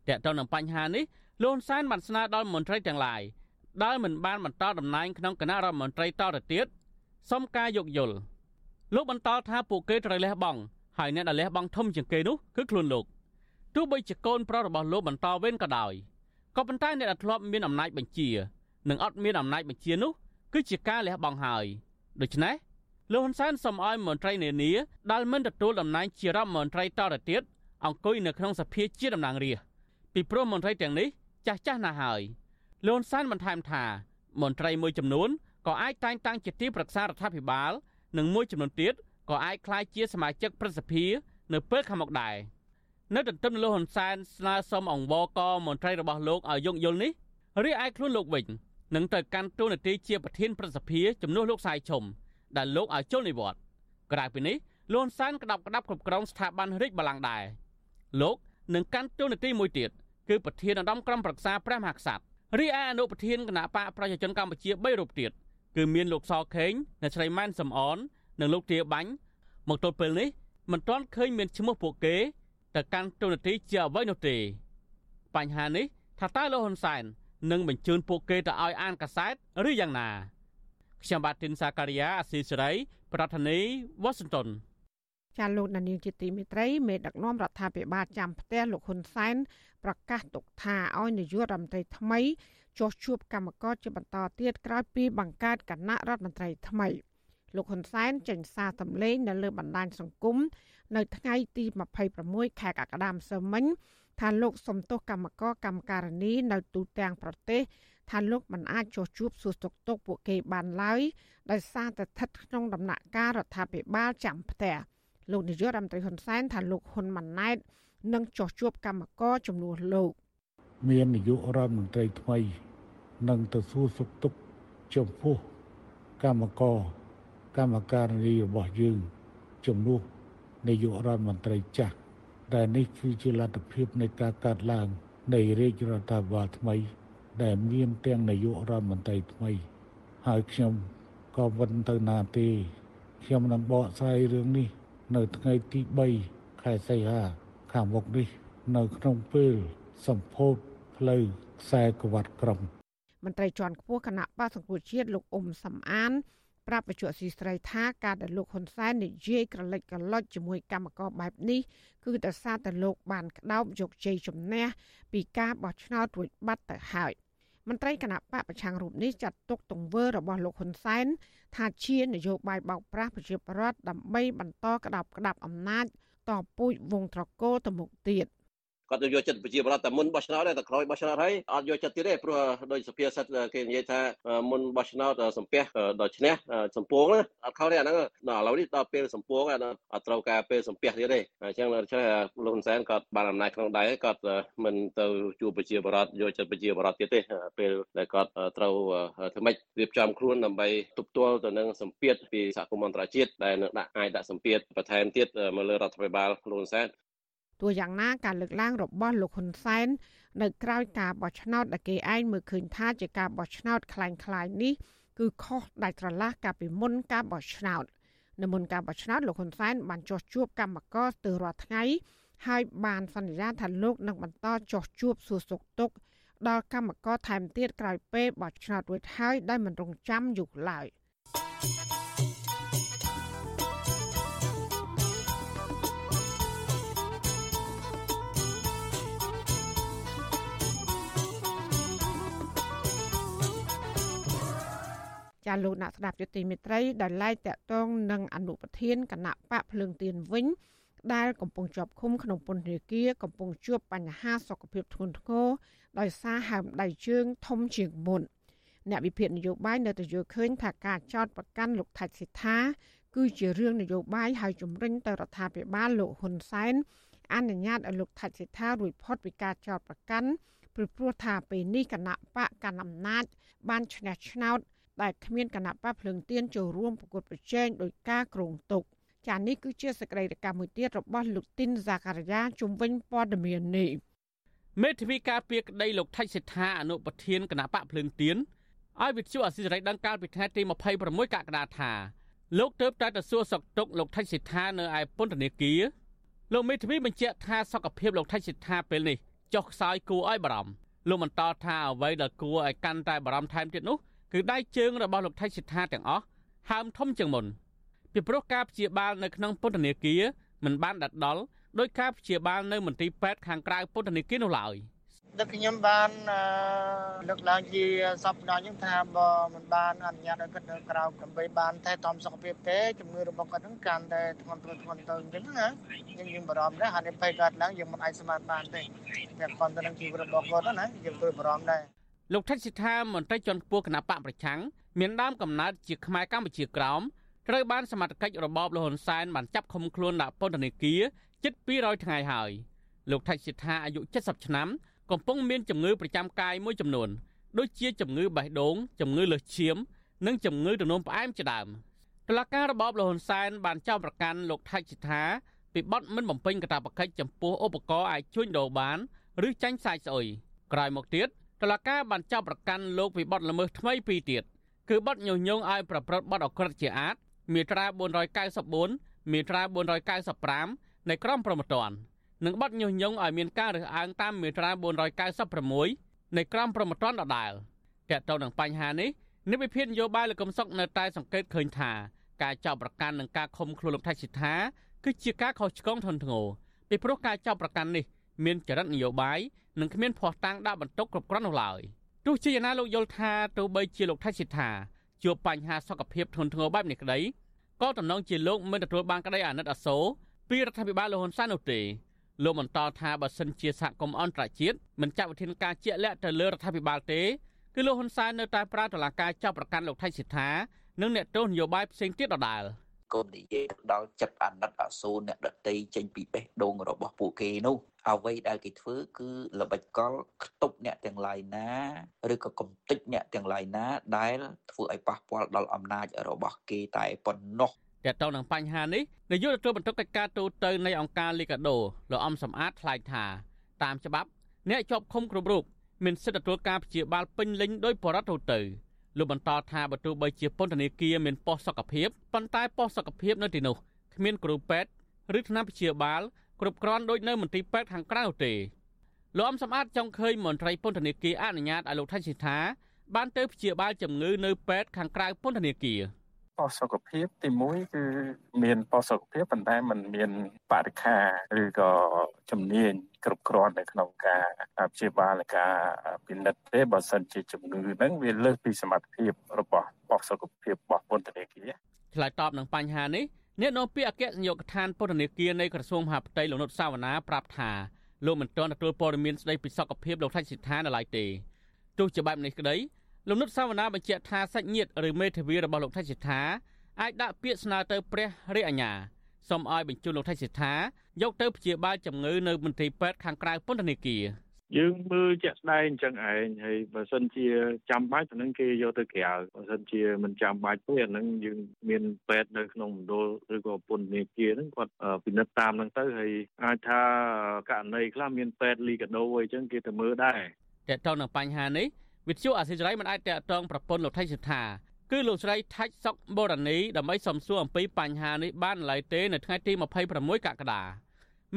តើតើនឹងបញ្ហានេះលោកហ៊ុនសែនបានស្នើដល់មន្ត្រីទាំងឡាយដែលមិនបានបន្តតំណែងក្នុងគណៈរដ្ឋមន្ត្រីតទៅទៀតសុំការយោគយល់លោកបន្តថាពួកគេត្រូវលះបង់ហើយអ្នកដែលលះបង់ធំជាងគេនោះគឺខ្លួនលោក ទោះបីជាកូនប្រុសរបស់លោកបន្តវេនក៏ដោយក៏ប៉ុន្តែអ្នកដែលធ្លាប់មានអំណាចបញ្ជានិងអត់មានអំណាចបញ្ជានោះគឺជាការលះបង់ហើយដូច្នេះលោកហ៊ុនសែនសូមឲ្យមន្ត្រីនានាដែលមិនទទួលតំណែងជារដ្ឋមន្ត្រីតទៅទៀតអង្គុយនៅក្នុងសភាជាតំណាងរាស្ត្រពីព្រោះមន្ត្រីទាំងនេះចាស់ចាស់ណាស់ហើយលោកហ៊ុនសែនបន្ថែមថាមន្ត្រីមួយចំនួនក៏អាចតែងតាំងជាទីប្រឹក្សារដ្ឋាភិបាល និងមួយចំនួនទៀតក៏អាចក្លាយជាសមាជិកប្រសិទ្ធិនៅពេលខាងមុខដែរ នៅទន្ទឹមលោកហ៊ុនសែនស្នើសុំអង្វរកមន្ត្រីរបស់លោកឲ្យយោគយល់នេះរីឯខ្លួនលោកវិញនឹងទៅកាន់តួនាទីជាប្រធានប្រសិទ្ធិជំនួសលោកសាយឈុំដែលលោកឲ្យចូលនិវត្តន៍ក្រៅពីនេះលោកហ៊ុនសែនក្តាប់ក្តាប់គ្រប់គ្រងស្ថាប័នរាជបល្ល័ង្កដែរលោកនឹងកាន់តួនាទីមួយទៀតគឺប្រធានឧត្តមក្រុមប្រឹក្សាព្រះមហាក្សត្ររីឯអនុប្រធានគណៈបកប្រជាជនកម្ពុជា3រូបទៀតគឺមានលោកសខេងអ្នកស្រីម៉ែនសំអននិងលោកទាបាញ់មកទល់ពេលនេះមិនទាន់ឃើញមានឈ្មោះពួកគេ ទៅកាន់ទូនាទីជាអ្វីនោះទេ បញ្ហានេះថាតើលោកហ៊ុនសែននឹងបញ្ជូនពួកគេទៅឲ្យអានកាសែតឬយ៉ាងណាខ្ញុំបាទទីនសាការីយ៉ាអស៊ីសេរី ប្រធានាធិបតី Washington ចាលោកនានីជាទីមេត្រីមេដឹកនាំរដ្ឋាភិបាលចាំផ្ទះលោកហ៊ុនសែនប្រកាសទុកថាឲ្យនាយករដ្ឋមន្ត្រីថ្មីចោះជួបកម្មករជាបន្តទៀតក្រោយពីបង្កើតគណៈរដ្ឋមន្ត្រីថ្មីលោកហ៊ុនសែនចេញសារសម្លេងនៅលើបណ្ដាញសង្គម នៅថ្ងៃទី26ខែកក្កដាម្សិលមិញថាលោកសំទោសកម្មករកម្មការិនីនៅទូទាំងប្រទេសថាលោកមិនអាចចោះជួបសួរទុកទុកពួកគេបានឡើយដោយសារតែស្ថិតក្នុងដំណាក់កាលរដ្ឋាភិបាលចាំផ្ទះលោកនាយករដ្ឋមន្ត្រីហ៊ុនសែនថាលោកហ៊ុនម៉ាណែតនឹងចោះជួបកម្មករចំនួនលោកមាននាយករដ្ឋមន្ត្រីថ្មីនឹងទៅសួរសុខទុក្ខចំពោះកម្មករកម្មការនីរបស់យើងជំនួស នាយករដ្ឋមន្ត្រីចាស់ដែលនេះគឺជាលទ្ធភាពនៃការកាត់ឡើងនៃរាជរដ្ឋាភិបាលថ្មី ដែលមានទាំងនាយករដ្ឋមន្ត្រីថ្មី ហើយខ្ញុំក៏មិនទៅណាទេខ្ញុំនឹងបកស្រាយរឿងនេះ នៅថ្ងៃទី3ខែសីហាខាងមុខនេះ នៅក្នុងពេលសម្ពោធផ្លូវខ្សែក្រវ៉ាត់ក្រុងមន្ត្រីជាន់ខ្ពស់គណៈបកសង្គ្រោះជាតិលោកអ៊ុំសំអាន ប្រាប់បច្ចុប្បន្នស៊ីស្រីថាការដែលលោកហ៊ុនសែននិយាយក្រឡិចក្រឡុចជាមួយកម្មករបែបនេះគឺដោយសារតែលោកបានក្តោបយកជ័យជំនះពីការបោះឆ្នោតរួចបាត់ទៅហើយមន្ត្រីគណៈបកប្រឆាំងរូបនេះចាត់ទុកទង្វើរបស់លោកហ៊ុនសែនថាជានយោបាយបោកប្រាស់ប្រជាពលរដ្ឋដើម្បីបន្តក្តោបក្តាប់អំណាចតពូជវងត្រកូលទៅមុខទៀត គាត់ទៅយកចិត្តប្រជាប្រដ្ឋតែមុនបោះឆ្នោតតែក្រោយបោះឆ្នោតហើយអត់យកចិត្តទៀតទេព្រោះដោយសភាសិទ្ធគេនិយាយថាមុនបោះឆ្នោតសំពះដល់ឈ្នះសំពងអត់ខុសទេអាហ្នឹងដល់ឥឡូវនេះដល់ពេលសំពងអត់ត្រូវការពេលសំពះទៀតទេអញ្ចឹងដូច្នេះលោកហ៊ុនសែនគាត់បានអំណាចក្នុងដៃគាត់មិនទៅជួបប្រជាប្រដ្ឋយកចិត្តប្រជាប្រដ្ឋទៀតទេពេលដែលគាត់ត្រូវធ្វើម៉េចរៀបចំខ្លួនដើម្បីទប់ទល់ទៅនឹងសម្ពាធពីសហគមន៍អន្តរជាតិដែលនឹងដាក់អាចដាក់សម្ពាធបន្ថែមទៀតមកលើរដ្ឋាភិបាលលោកហ៊ុនសែន ទោះយ៉ាងណាការលើកឡើងរបស់លោកហ៊ុនសែននៅក្រៅការបោះឆ្នោតដែលគេឯងមើលឃើញថាជាការបោះឆ្នោតคล้ายៗនេះគឺខុសដាច់ស្រឡះកាលពីមុនការបោះឆ្នោតនៅមុនការបោះឆ្នោតលោកហ៊ុនសែនបានចោះជួបកម្មករស្ទើររាល់ថ្ងៃហើយបានសន្យាថាលោកនឹងបន្តចោះជួបសួរសុខទុក្ខដល់កម្មករថែមទៀតក្រោយពេលបោះឆ្នោតរួចហើយដោយមិនរងចាំយូរឡើយ។ ចាលោកអ្នកស្ដាប់យុតិមេត្រីដែលឡាយតាក់ទងនឹងអនុប្រធានគណៈបកភ្លើងទៀនវិញ ដែលកំពុងជាប់ឃុំក្នុងពន្ធនាគារកំពុងជួបបញ្ហាសុខភាពធ្ងន់ធ្ងរដោយសារហើមដៃជើងធំជាងមុនអ្នកវិភាគនយោបាយនៅតែយល់ឃើញថាការចោទប្រកាន់លោកថៃសិដ្ឋាគឺជារឿងនយោបាយហើយជំរុញទៅរដ្ឋាភិបាលលោកហ៊ុនសែនអនុញ្ញាតឲ្យលោកថៃសិដ្ឋារួចផុតពីការចោទប្រកាន់ព្រោះព្រោះថាពេលនេះគណៈបកកណ្ដាលអំណាចបានឈ្នះឆ្នោត ដែលគ្មានគណៈបកភ្លើងទៀនចូលរួមប្រកួតប្រជែងដោយការគ្រោងទុកចានេះគឺជាសកម្មភាពមួយទៀតរបស់លោកទីនហ្សាការីយ៉ាជំវិញព័ត៌មាននេះមេធាវីការពារក្តីលោកថៃសិដ្ឋាអនុប្រធានគណៈបកភ្លើងទៀនឲ្យវិទ្យុអសិរ័យដឹងកាលពីថ្ងៃទី26កក្កដាថាលោកទៅតែទៅសួរសុខទុក្ខលោកថៃសិដ្ឋានៅឯពន្ធនាគារលោកមេធាវីបញ្ជាក់ថាសុខភាពលោកថៃសិដ្ឋាពេលនេះចុះខ្សោយគួរឲ្យបារម្ភលោកបន្តថាអ្វីដែលគួរឲ្យកាន់តែបារម្ភថែមទៀតនោះ គឺដៃជើងរបស់លោកថៃសិដ្ឋាទាំងអស់ហើមធំជាងមុនពីព្រោះការព្យាបាលនៅក្នុងពន្ធនាគារមិនបានដដលដោយការព្យាបាលនៅមន្ទីរពេទ្យខាងក្រៅពន្ធនាគារនោះឡើយ។ដឹកខ្ញុំបានលើកឡើងជាសពដល់ខ្ញុំថាបើមិនបានអនុញ្ញាតឲ្យគាត់នៅក្រៅដើម្បីបានថែទាំសុខភាពទេជំងឺរបស់គាត់នឹងកាន់តែធ្ងន់ធ្ងរធ្ងន់ទៅអញ្ចឹងណាយើងយើងបារម្ភដែរហើយពេលគាត់ឡើងយើងមិនអាចស្មានបានទេតែប៉ុន្តែនឹងជីវិតរបស់គាត់ណាយើងព្រួយបារម្ភដែរ លោកថិតសិដ្ឋាមន្ត្រីជាន់ខ្ពស់គណៈបកប្រឆាំងមានដើមកំណើតជាខ្មែរកម្ពុជាក្រោមត្រូវបានសមត្ថកិច្ចរបបលហ៊ុនសែនបានចាប់ឃុំខ្លួនដាក់ពន្ធនាគារជិត200ថ្ងៃហើយលោកថិតសិដ្ឋាអាយុ70ឆ្នាំកំពុងមានជំងឺប្រចាំកាយមួយចំនួនដូចជាជំងឺបេះដូងជំងឺលើសឈាម និងជំងឺទឹកនោមផ្អែមជាដើមតុលាការរបបលហ៊ុនសែនបានចោទប្រកាន់លោកថៃសិដ្ឋាពីបទមិនបំពេញកាតព្វកិច្ចចំពោះឧបករណ៍អាចជួញដូរបាន ឬចាញ់សាយស្អុយក្រោយមកទៀត តុលាការបានចោទប្រកាន់លោកពីបទល្មើសថ្មីពីរទៀតគឺបទញុះញង់ឲ្យប្រព្រឹត្តបទអក្រិតជាអាតមាត្រា494មាត្រា495នៃក្រមព្រហ្មទណ្ឌនិងបទញុះញង់ឲ្យមានការរើសអើងតាមមាត្រា496នៃក្រមព្រហ្មទណ្ឌដដែលតើតើនឹងបញ្ហានេះនិវិភាននយោបាយលោកកំសុកនៅតែសង្កេតឃើញថាការចោទប្រកាន់និងការឃុំខ្លួនលោកថៃសិដ្ឋាគឺជាការខុសឆ្គងធ្ងន់ធ្ងរពីព្រោះការចោទប្រកាន់នេះមានចរិតនយោបាយ និងគ្មានភ័ស្តុតាងដាក់បន្ទុកគ្រប់គ្រាន់នោះឡើយទោះជាយ៉ាងណាលោកយល់ថាទោះបីជាលោកថៃសិដ្ឋាជួបបញ្ហាសុខភាពធ្ងន់ធ្ងរបែបនេះក្តីក៏តំណងជាលោកមិនទទួលបានក្តីអាណិតអាសូរពីរដ្ឋាភិបាលលហ៊ុនសែននោះទេលោកបន្តថាបើសិនជាសហគមន៍អន្តរជាតិមិនចាត់វិធានការជាក់លាក់ទៅលើរដ្ឋាភិបាលទេគឺលោកហ៊ុនសែននៅតែប្រើតឡាការចាប់ប្រកាន់លោកថៃសិដ្ឋានិងអ្នកទោសនយោបាយផ្សេងទៀតដដែល កូននិយាយដល់ចិត្តអាណិតអាសូរអ្នកដតីចេញពីបេះដូងរបស់ពួកគេនោះអ្វីដែលគេធ្វើគឺល្បិចកលខ្ទប់អ្នកទាំងឡាយណាឬក៏កំទេចអ្នកទាំងឡាយណាដែលធ្វើឲ្យប៉ះពាល់ដល់អំណាចរបស់គេតែប៉ុណ្ណោះទាក់ទងនឹងបញ្ហានេះនាយកទទួលបន្ទុកកិច្ចការទូតនៃអង្គការលីកាដូលោកអំសំអាតថ្លែងថាតាមច្បាប់អ្នកជាប់ឃុំគ្រប់រូបមានសិទ្ធិទទួលការព្យាបាលពេញលេញដោយបរិបទទូទៅ លោកបន្តថាបើទោះបីជាពន្ធនាគារមានប៉ុស្តិ៍សុខភាពប៉ុន្តែប៉ុស្តិ៍សុខភាពនៅទីនោះគ្មានគ្រូពេទ្យឬថ្នាំព្យាបាលគ្រប់គ្រាន់ដូចនៅមន្ទីរពេទ្យខាងក្រៅទេលោកអំសំអាតចង់ឃើញមន្ត្រីពន្ធនាគារអនុញ្ញាតឲ្យលោកថៃសិដ្ឋាបានទៅព្យាបាលជំងឺនៅពេទ្យខាងក្រៅពន្ធនាគារ ប៉ុស្តិ៍សុខភាពទី1គឺមានប៉ុស្តិ៍សុខភាពប៉ុន្តែมันមានបរិខាឬក៏ជំនាញគ្រប់គ្រាន់នៅក្នុងការព្យាបាលនិងការពិនិត្យទេបើសិនជាជំងឺហ្នឹងវាលើសពីសមត្ថភាពរបស់ប៉ុស្តិ៍សុខភាពរបស់ពន្ធនាគារឆ្លើយតបនឹងបញ្ហានេះអ្នកនាំពាក្យអគ្គនាយកដ្ឋានពន្ធនាគារនៃក្រសួងមហាផ្ទៃលោកនុតសាវណ្ណាប្រាប់ថាលោកមិនទាន់ទទួលព័ត៌មានស្ដីពីសុខភាពលោកថៃសិដ្ឋានៅឡើយទេទោះជាបែបនេះក្តី លោកនុតសាវណ្ណាបញ្ជាក់ថាសាច់ញាតិឬមេធាវីរបស់លោកថៃសិដ្ឋាអាចដាក់ពាក្យស្នើទៅព្រះរាជអាជ្ញាសូមឲ្យបញ្ជូនលោកថៃសិដ្ឋាយកទៅព្យាបាលជំងឺនៅមន្ទីរពេទ្យខាងក្រៅពន្ធនាគារយើងមើលជាក់ស្ដែងអញ្ចឹងឯងហើយបើសិនជាចាំបាច់អានឹងគេយកទៅក្រៅបើសិនជាមិនចាំបាច់ទេអានឹងយើងមានពេទ្យនៅក្នុងមណ្ឌលឬក៏ពន្ធនាគារហ្នឹងគាត់ពិនិត្យតាមហ្នឹងទៅហើយអាចថាករណីខ្លះមានពេទ្យលីកាដូអីចឹងគេទៅមើលដែរតើតើនឹងបញ្ហានេះ វិទ្យុអាស៊ីសេរីមិនអាចតកតងប្រពន្ធលោកថៃសិដ្ឋាគឺលោកស្រីថាច់សុកបូរនីដើម្បីសំសួរអំពីបញ្ហានេះបានឡើយទេនៅថ្ងៃទី26កក្កដា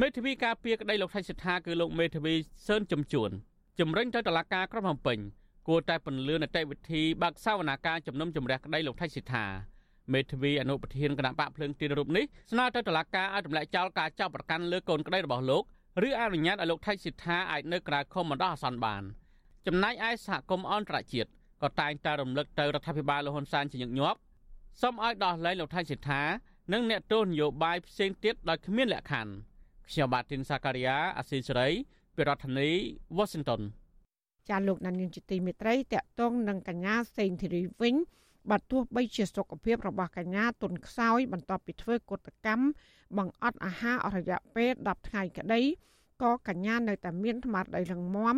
មេធាវីការពារក្តីលោកថៃសិដ្ឋាគឺលោកមេធាវីសឿនចំជួនជំរិញទៅតុលាការក្រុងភ្នំពេញគួរតែពន្លឿននីតិវិធីបើកសវនាការជំនុំជម្រះក្តីលោកថៃសិដ្ឋាមេធាវីអនុប្រធានគណៈបកភ្លើងទីនរូបនេះស្នើទៅតុលាការឲ្យទម្លាក់ចោលការចាប់ប្រកាន់លើកូនក្តីរបស់លោកឬអនុញ្ញាតឲ្យលោកថៃសិដ្ឋាអាចនៅក្រៅឃុំបណ្ដោះអាសន្នបាន ចំណែកឯសហគមន៍អន្តរជាតិក៏តែងតែរំលឹកទៅរដ្ឋាភិបាលលហ៊ុនសែនជាញឹកញាប់សូមឲ្យដោះលែងលោកថៃសិដ្ឋានិងអ្នកទោសនយោបាយផ្សេងទៀតដោយគ្មានលក្ខខណ្ឌខ្ញុំបាទទីនសាការីយ៉ាអាស៊ីសេរីពីរដ្ឋធានី Washington ចាលោកណានៀងជាទីមេត្រីតកតងនឹងកញ្ញាសេងធីរីវិញបើទោះបីជាសុខភាពរបស់កញ្ញាទុនខ្សោយបន្ទាប់ពីធ្វើកុតកម្មបង្អត់អាហារអស់រយៈពេល10ថ្ងៃក្តីក៏កញ្ញានៅតែមានថ្មារដីរឹងមាំ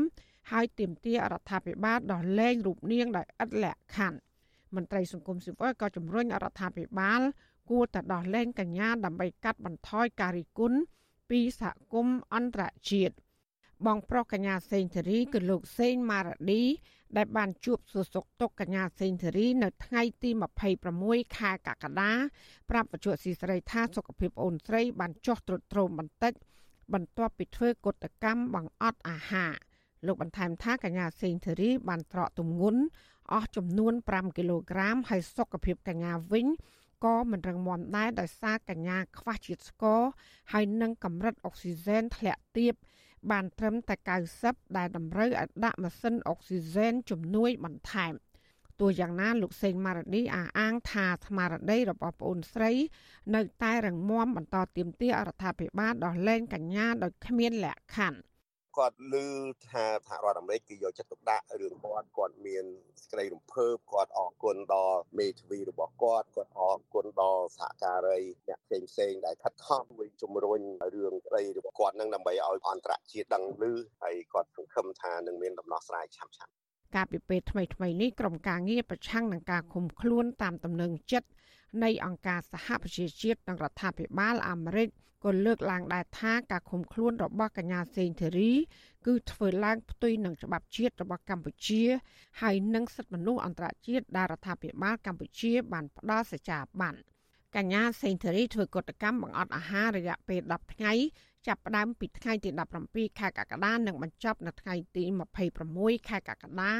ហើយទាមទាររដ្ឋាភិបាលដោះលែងរូបនាងដោយឥតលក្ខខណ្ឌមន្ត្រីសង្គមស៊ីវិលក៏ជំរុញរដ្ឋាភិបាលគួរតែដោះលែងកញ្ញាដើម្បីកាត់បន្ថយការរិះគន់ពីសហគមន៍អន្តរជាតិបងប្រុសកញ្ញាសេងធារីគឺលោកសេងម៉ារ៉ាឌីដែលបានជួបសួរសុខទុក្ខកញ្ញាសេងធារីនៅថ្ងៃទី26ខែកក្កដាប្រាប់បច្ចុប្បន្នស៊ីស្រីថាសុខភាពអូនស្រីបានចុះទ្រុឌទ្រោមបន្តិចបន្ទាប់ពីធ្វើកុតកម្មបង្អត់អាហារ លោកបន្ថែមថាកញ្ញាសេងធារីបានត្រកទម្ងន់អស់ចំនួន5គីឡូក្រាមហើយសុខភាពកញ្ញាវិញក៏មិនរឹងមាំដែរដោយសារកញ្ញាខ្វះជាតិស្ករហើយនឹងកម្រិតអុកស៊ីហ្សែនធ្លាក់ទាបបានត្រឹមតែ90ដែលតម្រូវឲ្យដាក់ម៉ាស៊ីនអុកស៊ីហ្សែនជំនួយបន្ថែមទោះយ៉ាងណាលោកសេងម៉ារ៉ាឌីអះអាងថាស្មារតីរបស់ប្អូនស្រី នៅតែរឹងមាំបន្តទៀមទារដ្ឋាភិបាលដោះលែងកញ្ញាដោយគ្មានលក្ខខណ្ឌ គាត់ឮថាសហរដ្ឋអាមេរិកគឺយកចិត្តទុកដាក់រឿងគាត់គាត់មានសេចក្តីរំភើបគាត់អរគុណដល់មេធាវីរបស់គាត់គាត់អរគុណដល់សហការីអ្នកផ្សេងផ្សេងដែលខិតខំជួយជំរុញរឿងក្តីរបស់គាត់នឹងដើម្បីឲ្យអន្តរជាតិដឹងឮហើយគាត់សង្ឃឹមថានឹងមានដំណោះស្រាយឆាប់ៗការពិពេលថ្មីថ្មីនេះក្រុមការងារប្រឆាំងនឹងការឃុំខ្លួនតាមទំនឹងចិត្ត នៃអង្គការសហប្រជាជាតិនិងរដ្ឋាភិបាលអាមេរិកក៏លើកឡើងដែរថាការឃុំខ្លួនរបស់កញ្ញាសេងធីរី គឺធ្វើឡើងផ្ទុយនឹងច្បាប់ជាតិរបស់កម្ពុជា ហើយនិងសិទ្ធិមនុស្សអន្តរជាតិដែលរដ្ឋាភិបាលកម្ពុជា បានផ្ដល់សេចក្ដីបានកញ្ញាសេងធីរីធ្វើកតកម្មបង្អត់អាហាររយៈពេល10ថ្ងៃ ចាប់ផ្ដើមពីថ្ងៃទី17ខែកក្កដានិងបញ្ចប់នៅថ្ងៃទី26ខែកក្កដា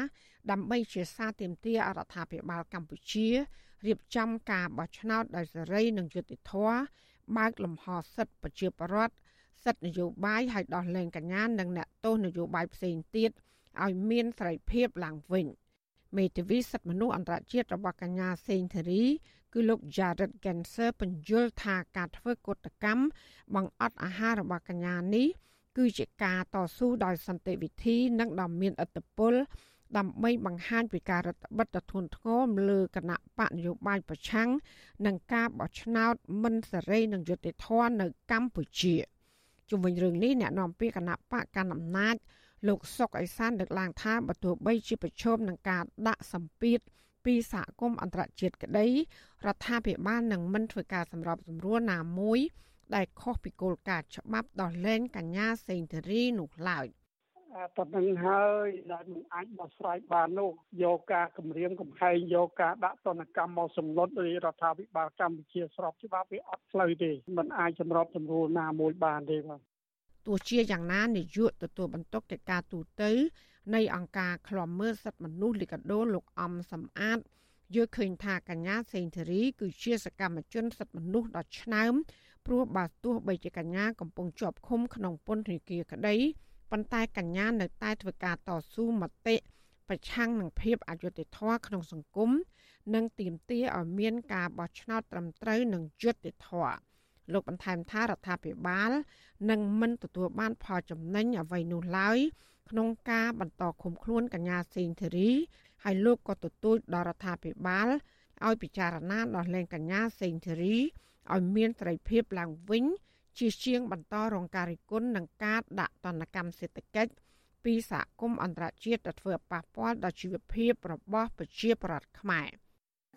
ដើម្បីជាសារទាមទាររដ្ឋាភិបាលកម្ពុជារៀបចំការបោះឆ្នោតដោយសេរីនិងយុត្តិធម៌បើកលំហសិទ្ធិប្រជាពលរដ្ឋសិទ្ធិនយោបាយឲ្យដោះលែងកញ្ញានិងអ្នកទោសនយោបាយផ្សេងទៀតឲ្យមានសេរីភាពឡើងវិញមេធាវីសិទ្ធិមនុស្សអន្តរជាតិរបស់កញ្ញាសេងធារី គឺលោក Jared Genser បញ្យល់ថាការធ្វើកុតកម្មបង្អត់អាហាររបស់កញ្ញានេះគឺជាការតស៊ូដោយសន្តិវិធី និងដ៏មានឥទ្ធិពលដើម្បីបង្ហាញពីការរដ្ឋបិទដ៏ធ្ងន់ធ្ងរលើគណៈបកនយោបាយប្រឆាំងនិងការបោះឆ្នោតមិនសេរីនិងយុត្តិធម៌នៅកម្ពុជាជុំវិញរឿងនេះអ្នកនាំពាក្យគណៈបកកណ្ដាលអំណាចលោកសុកអេសានលើកឡើងថាបើទោះបីជាប្រឈមនឹងការដាក់សម្ពាធ ពីសហគមន៍អន្តរជាតិក្តីរដ្ឋាភិបាលនឹងមិនធ្វើការសម្របសម្រួលណាមួយ ដែលខុសពីគោលការណ៍ច្បាប់ដោះលែងកញ្ញាសេងធារីនោះឡើយ។ប៉ុណ្្នឹងហើយដែលមិនអាចដោះស្រាយបាននោះយកការគម្រាមកំហែងយកការដាក់ទណ្ឌកម្មមកសម្លុតដោយរដ្ឋាភិបាលកម្ពុជាស្របច្បាប់វាអត់ផ្លូវទេมันអាចសម្របសម្រួលណាមួយបានទេបាទទោះជាយ៉ាងណានាយកទទួលបន្ទុកកិច្ចការទូត នៃអង្គការឃ្លាំមើលសិទ្ធិមនុស្សលីកាដូលោកអំសំអាតយល់ឃើញថាកញ្ញាសេងធារី គឺជាសកម្មជនសិទ្ធិមនុស្សដ៏ឆ្នើមព្រោះបើទោះបីជាកញ្ញាកំពុងជាប់ឃុំក្នុងពន្ធនាគារក្តីប៉ុន្តែកញ្ញានៅតែធ្វើការតស៊ូមតិប្រឆាំងនឹងភាពអយុត្តិធម៌ក្នុងសង្គមនិងទាមទារឲ្យមានការបោះឆ្នោតត្រឹមត្រូវនិងយុត្តិធម៌លោកបន្ថែមថារដ្ឋាភិបាលនឹងមិនទទួលបានផលចំណេញអ្វីនោះឡើយ ក្នុងការបន្តឃុំខ្លួនកញ្ញាសេងធីរីហើយលោកក៏ទទូចដល់រដ្ឋាភិបាលឲ្យពិចារណាដោះលែងកញ្ញាសេងធីរីឲ្យមានសេរីភាពឡើងវិញ ជាជាងបន្តរងការរិះគន់នឹងការដាក់ទណ្ឌកម្មសេដ្ឋកិច្ចពីសហគមន៍អន្តរជាតិដែលធ្វើប៉ះពាល់ដល់ជីវភាពរបស់ប្រជាពលរដ្ឋខ្មែរ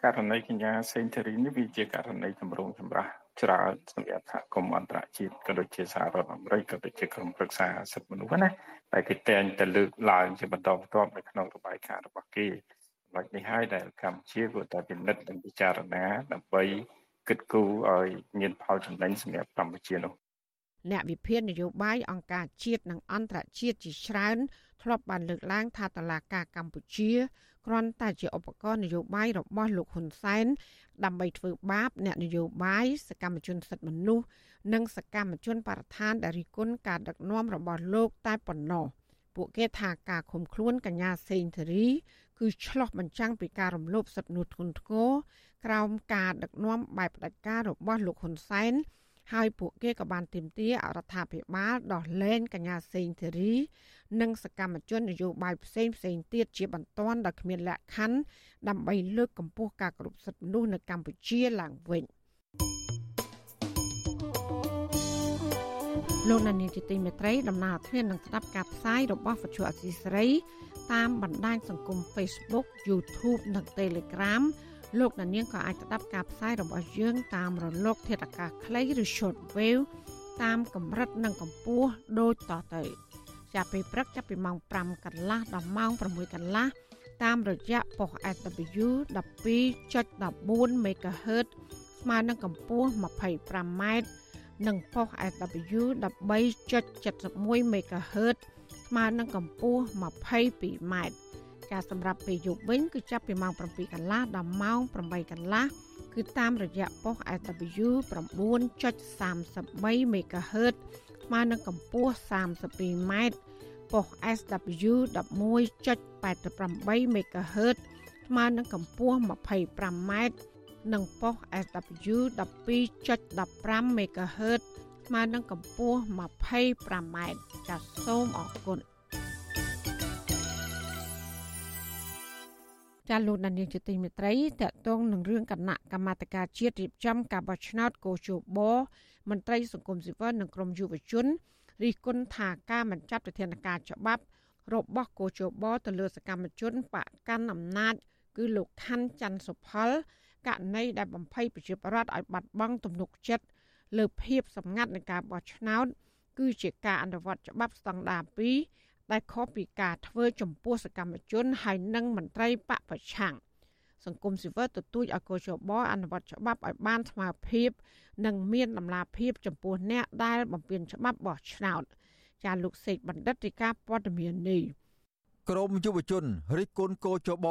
ករណីកញ្ញាសេងធារីនេះវាជាករណីចម្រូងចម្រាស ច្រើនសម្រាប់សហគមន៍អន្តរជាតិក៏ដូចជាសហរដ្ឋអាមេរិកក៏ដូចជាក្រុមប្រឹក្សាសិទ្ធិមនុស្សណាតែគេតែងតែលើកឡើងជាបន្តបន្ទាប់នៅក្នុងរបាយការណ៍របស់គេចំណុចនេះហើយដែលកម្ពុជាគួរតែពិនិត្យនិងពិចារណាដើម្បីគិតគូរឲ្យមានផលចំណេញសម្រាប់កម្ពុជានោះ អ្នកវិភាគនយោបាយអង្គការជាតិនិងអន្តរជាតិជាច្រើនធ្លាប់បានលើកឡើងថាតឡាការកម្ពុជាគ្រាន់តែជាឧបករណ៍នយោបាយរបស់លោកហ៊ុនសែនដើម្បីធ្វើបាបអ្នកនយោបាយសកម្មជនសិទ្ធិមនុស្សនិងសកម្មជនបរិស្ថានដែលរិះគន់ការដឹកនាំរបស់លោកតែប៉ុណ្ណោះពួកគេថាការឃុំខ្លួនកញ្ញាសេងធារីគឺឆ្លោះបញ្ចាំងពីការរំលោភសិទ្ធិមនុស្សធ្ងន់ធ្ងរក្រោមការដឹកនាំបែបផ្ដាច់ការរបស់លោកហ៊ុនសែន ហើយពួកគេក៏បានទាមទារអរដ្ឋាភិបាលដោះលែងកញ្ញាសេងធីរី និងសកម្មជននយោបាយផ្សេងផ្សេងទៀតជាបន្ទាន់ដោយគ្មានលក្ខខណ្ឌដើម្បីលើកកម្ពស់ការគោរពសិទ្ធិមនុស្សនៅកម្ពុជាឡើងវិញលោកនានីជាទីមេត្រីដំណើរធាននឹងស្ដាប់ការផ្សាយរបស់វិទ្យុអសីស្រី តាមបណ្ដាញសង្គម Facebook YouTube និង Telegram លោកអ្នកនាងក៏អាចស្ដាប់ការផ្សាយរបស់យើងតាមរលក ធាតុអាកាសខ្លីឬ short wave តាមកម្រិតនិងកម្ពស់ដូចតទៅ ចាប់ពីព្រឹកចាប់ពីម៉ោង5កន្លះដល់ម៉ោង6កន្លះតាមរយៈប៉ុស SW 12.14 MHz ស្មើនឹងកម្ពស់ 25m និងប៉ុស SW 13.71 MHz ស្មើនឹងកម្ពស់ 22m ការសម្រាប់ពេលយប់វិញគឺចាប់ពីម៉ោង7កន្លះដល់ម៉ោង8កន្លះគឺតាមរយៈប៉ុស SW 9.33 MHz ស្មើនឹងកម្ពស់ 32m ប៉ុស SW 11.88 MHz ស្មើនឹងកម្ពស់ 25m និងប៉ុស SW 12.15 MHz ស្មើនឹងកម្ពស់ 25m ចាសសូមអរគុណ ចាលោកដានៀងជាទីមេត្រីតកតងនឹងរឿងគណៈកម្មាធិការជាតិរៀបចំការបោះឆ្នោតកោជបមន្ត្រីសង្គមស៊ីវិលនិងក្រមយុវជនរិះគន់ថាការបញ្ចាត់វិធានការច្បាប់ របស់កោជបទៅលើសកម្មជនបកកាន់អំណាច គឺលោកខាន់ច័ន្ទសុផលករណីដែលបំភ័យប្រជាប្រដ្ឋឲ្យបាត់បង់ទំនុកចិត្តលើភាពសម្ងាត់នៃការបោះឆ្នោត គឺជាការអនុវត្តច្បាប់ស្តង់ដារ2 ដែលខុសពីការធ្វើចំពោះសកម្មជនហើយនិងមន្ត្រីបកប្រឆាំងសង្គមស៊ីវិលទទូចឲ្យកោជបអនុវត្តច្បាប់ឲ្យបានស្មើភាព និងមានដំណាភាពចំពោះអ្នកដែលបំពានច្បាប់បោះឆ្នោតចាលោកសេកបណ្ឌិតរីកាព័ត៌មាននេះក្រមយុវជនរិះគន់កោជប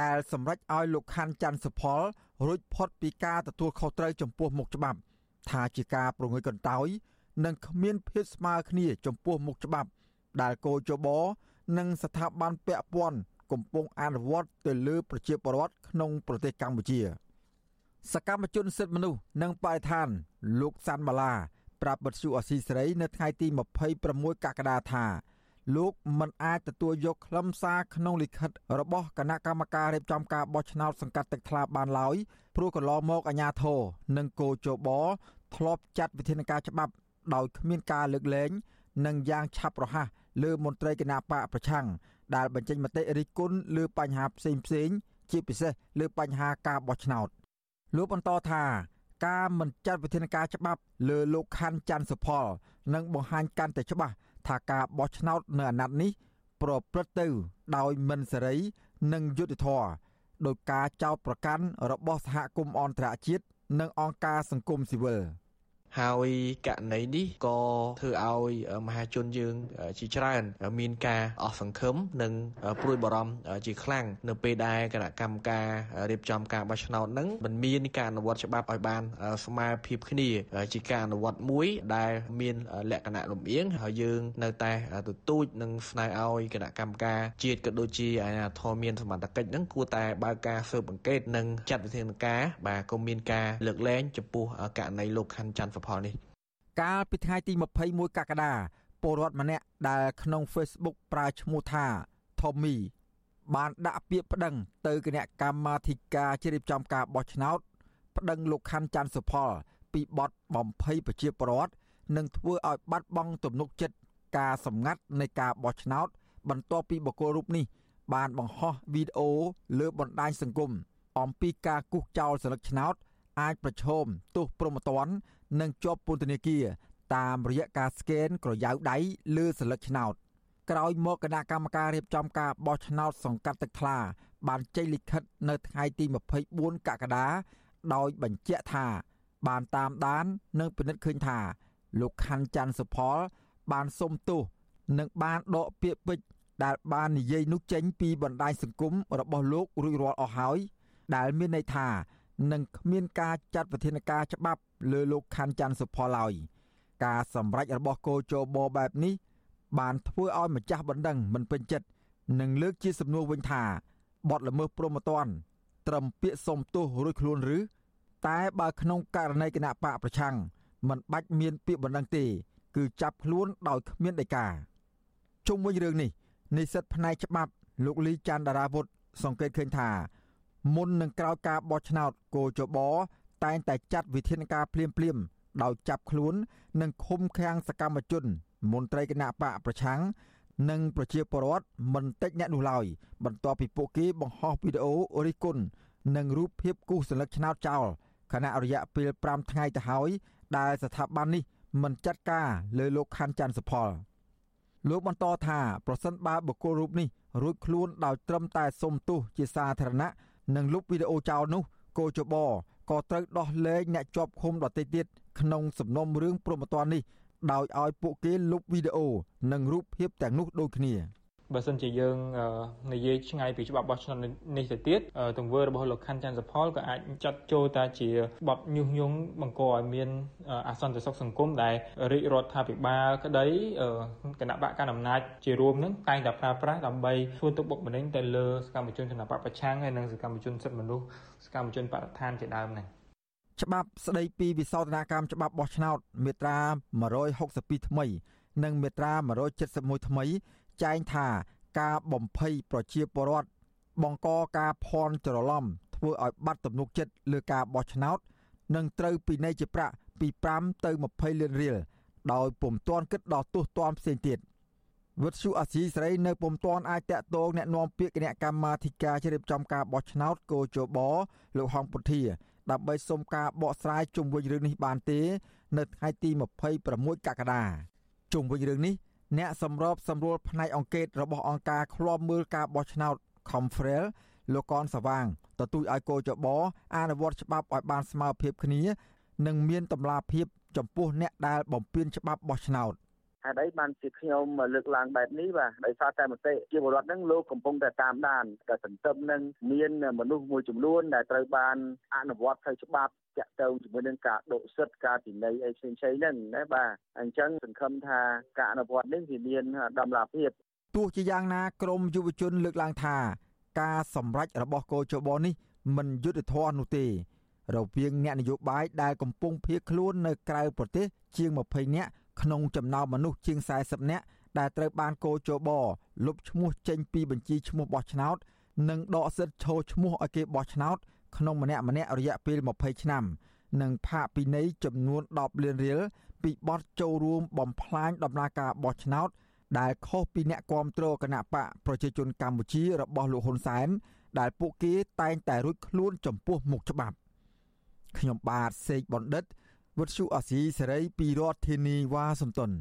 ដែលសម្រេចឲ្យលោកខាន់ច័ន្ទសុផលរួចផុតពីការទទួលខុសត្រូវចំពោះមុខច្បាប់ ថាជាការប្រងើយកន្តើយនិងគ្មានភាពស្មើគ្នាចំពោះមុខច្បាប់ ដែលកោជបនិងស្ថាប័នពាក់ព័ន្ធកំពុងអនុវត្តទៅលើប្រជាពលរដ្ឋក្នុងប្រទេសកម្ពុជា សកម្មជនសិទ្ធិមនុស្សនិងបរិស្ថាន លោកសាន់បាឡាប្រាប់បទសុអសីសេរីនៅថ្ងៃទី26កក្កដាថាលោកមិនអាចទទួលយកខ្លឹមសារក្នុងលិខិតរបស់គណៈកម្មការរៀបចំការបោះឆ្នោតសង្កាត់ទឹកថ្លាបានឡើយព្រោះកន្លងមកអាជ្ញាធរនិងគោចបធ្លាប់ចាត់វិធានការច្បាប់ដោយគ្មានការលើកលែងនិងយ៉ាងឆាប់រហ័ស លើមន្ត្រីគណៈបកប្រឆាំងដែលបញ្ចេញមតិរិះគន់លើបញ្ហាផ្សេងផ្សេងជាពិសេសលើបញ្ហាការបោះឆ្នោតលោកបន្តថាការមិនចាត់វិធានការច្បាប់លើលោកខាន់ច័ន្ទសុផលនឹងបង្ហាញកាន់តែច្បាស់ថាការបោះឆ្នោតនៅអាណត្តិនេះ ប្រព្រឹត្តទៅដោយមិនសេរី និងយុត្តិធម៌ដោយការចោទប្រកាន់របស់សហគមន៍អន្តរជាតិនិងអង្គការសង្គមស៊ីវិល។ ហើយករណីនេះក៏ធ្វើឲ្យមហាជនយើងជាច្រើនមានការអស់សង្ឃឹមនិងព្រួយបារម្ភជាខ្លាំងនៅពេលដែលគណៈកម្មការរៀបចំការបោះឆ្នោតហ្នឹងមិនមានការអនុវត្តច្បាប់ឲ្យបានស្មើភាពគ្នាជាការអនុវត្តមួយដែលមានលក្ខណៈលំអៀងហើយយើងនៅតែទទូចនិងស្នើឲ្យគណៈកម្មការជាតិក៏ដូចជាអាជ្ញាធរមានសមត្ថកិច្ចហ្នឹងគួរតែបើកការស៊ើបអង្កេតនិងចាត់វិធានការបាទក៏មានការលើកលែងចំពោះករណីលោកខាន់ច័ន្ទសុផលនេះកាលពីថ្ងៃទី21កក្កដាពលរដ្ឋម្នាក់ដែលក្នុង Facebook ប្រើឈ្មោះថា Tommy បានដាក់ពាក្យប្តឹង ទៅគណៈកម្មាធិការជ្រៀបចំការបោះឆ្នោតប្តឹងលោកខាន់ច័ន្ទសុផល ពីបទបំភ័យប្រជាពលរដ្ឋនិងធ្វើឲ្យបាត់បង់ទំនុកចិត្តការសម្ងាត់នៃការបោះឆ្នោត បន្ទាប់ពីបុគ្គលរូបនេះ បានបង្ហោះវីដេអូលើបណ្ដាញសង្គមអំពីការគូសចោលសិលឹកឆ្នោត អាចប្រឈមទោសប្រមទ័ន និងជាប់ពន្ធនាគារតាមរយៈការស្កេនក្រយៅដៃលើសន្លឹកឆ្នោតក្រោយមកគណៈកម្មការរៀបចំការបោះឆ្នោតសង្កាត់ទឹកថ្លា បានចេញលិខិតនៅថ្ងៃទី24កក្កដាដោយបញ្ជាក់ថា បានតាមដាននិងពិនិត្យឃើញថា លោកខាន់ច័ន្ទសុផល បានសុំទោសនិងបានដកពាក្យពេចន៍ដែលបាននិយាយនោះចេញពីបណ្ដាញសង្គមរបស់លោករួចរាល់អស់ហើយដែលមានន័យថានឹងគ្មានការចាត់វិធានការច្បាប់ លើលោកខាន់ច័ន្ទសុផលឡើយការសម្រេចរបស់គោចបបែបនេះ បានធ្វើឲ្យម្ចាស់បណ្ដឹងមិនពេញចិត្តនិងលើកជាសំណួរវិញថាបទល្មើសព្រហ្មទណ្ឌត្រឹមពាក្យសុំទោសរួចខ្លួនឬតែបើក្នុងករណីគណៈបកប្រឆាំងមិនបាច់មានពាក្យបណ្ដឹងទេ គឺចាប់ខ្លួនដោយគ្មានដីកាជុំវិញរឿងនេះនិស្សិតផ្នែកច្បាប់លោកលីច័ន្ទដារាវុធសង្កេតឃើញថាមុននឹងក្រោយការបោះឆ្នោតគោចប តែងតែចាត់វិធានការភ្លាមភ្លាមដោយចាប់ខ្លួន និងឃុំឃាំងសកម្មជន មន្ត្រីគណៈបកប្រឆាំងនិងប្រជាពលរដ្ឋមិនតិចអ្នកនោះឡើយបន្ទាប់ពីពួកគេបង្ហោះវីដេអូរិះគន់និងរូបភាពគូសសញ្ញឆ្នោតចោលខណៈរយៈពេល5ថ្ងៃទៅហើយដែលស្ថាប័ននេះមិនចាត់ការលើលោកខាន់ច័ន្ទសុផលលោកបន្តថាប្រសិនបើបុគ្គលរូបនេះរួចខ្លួនដោយត្រឹមតែសុំទោសជាសាធារណៈនិងលុបវីដេអូចោលនោះគោចប ក៏ត្រូវដោះលែងអ្នកជាប់ឃុំដទៃទៀតក្នុងសំណុំរឿងព្រមត្តនេះដោយឲ្យពួកគេលុបវីដេអូនិងរូបភាពទាំងនោះដូចគ្នា បើសិនជាយើងនិយាយឆ្ងាយពីច្បាប់បោះឆ្នោតនេះទៅទៀតទង្វើរបស់លោកខាន់ច័ន្ទសផលក៏អាចចាត់ចូលតាជាបទញុះញង់បង្កឲ្យមានអសន្តិសុខសង្គមដែលរាជរដ្ឋាភិបាលក្តីគណៈបកកណ្ដាលអំណាចជារួមនឹងតែងតែប្រើប្រាស់ដើម្បីធ្វើទុកបុកម្នេញទៅលើសកម្មជនគណៈបកប្រឆាំងហើយនិងសកម្មជនសិទ្ធិមនុស្សសកម្មជនបរិស្ថានជាដើមហ្នឹងច្បាប់ស្តីពីវិសោធនកម្មច្បាប់បោះឆ្នោតមាត្រា162ថ្មី និងមាត្រា171ថ្មី ចែងថាការបំភ័យប្រជាពលរដ្ឋបង្កការភ័ន្តច្រឡំធ្វើឲ្យបាត់ទំនុកចិត្តលើការបោះឆ្នោតនឹងត្រូវពិន័យជាប្រាក់ពី5ទៅ20លានរៀលដោយពុំទាន់គិតដល់ទោសទណ្ឌផ្សេងទៀតវិទ្យុអាស៊ីសេរីនៅពុំទាន់អាចតាក់ទងแนะនាំពាក្យគណៈកម្មាធិការជ្រៀបចំការបោះឆ្នោតកោជបលោកហងពុធាដើម្បីសុំការបកស្រាយជុំវិញរឿងនេះបានទេ នៅថ្ងៃទី26កក្កដាជុំវិញរឿងនេះ អ្នកសម្របសម្រួលផ្នែកអង្គការរបស់អង្គការឃ្លាំមើលការបោះឆ្នោត Confrel លោកកនសវាងទទូចឲ្យកោចបអនុវត្តច្បាប់ឲ្យបានស្មើភាពគ្នា និងមានតម្លាភាពចំពោះអ្នកដែលបំពានច្បាប់បោះឆ្នោត ហេតុអីបានជាខ្ញុំលើកឡើងបែបនេះបាទដោយសារតែមតិជាពលរដ្ឋហ្នឹងលោកកំពុងតែតាមដានតែសន្ទឹមនឹងមានមនុស្សមួយចំនួនដែលត្រូវបានអនុវត្តផ្លូវច្បាប់តាក់ទងជាមួយនឹងការដកសិទ្ធិការពិន័យអីផ្សេងៗហ្នឹងណាបាទអញ្ចឹងសង្ឃឹមថាការអនុវត្តនេះវាមានដំណាភាពទោះជាយ៉ាងណាក្រមយុវជនលើកឡើងថាការសម្រេចរបស់កោជបនេះមិនយុត្តិធម៌នោះទេ រវាងអ្នកនយោបាយដែលកំពុងភៀសខ្លួននៅក្រៅប្រទេសជាង20នាក់ ក្នុងចំណោមមនុស្សជាង40នាក់ដែលត្រូវបានកោជបលុបឈ្មោះចេញពីបញ្ជីឈ្មោះបោះឆ្នោត និងដកសិទ្ធិឈរឈ្មោះឲ្យគេបោះឆ្នោតក្នុងម្នាក់ម្នាក់រយៈពេល20ឆ្នាំនិងផាកពិន័យចំនួន10លានរៀលពីបទចូលរួមបំផ្លាញដំណើរការបោះឆ្នោត ដែលខុសពីអ្នកគាំទ្រគណៈបកប្រជាជនកម្ពុជារបស់លោកហ៊ុនសែនដែលពួកគេតែងតែរួចខ្លួនចំពោះមុខច្បាប់ខ្ញុំបាទសេកបណ្ឌិត វុទ្ធុអាស៊ីសេរីពីរដ្ឋធានីវ៉ាស៊ីនតោន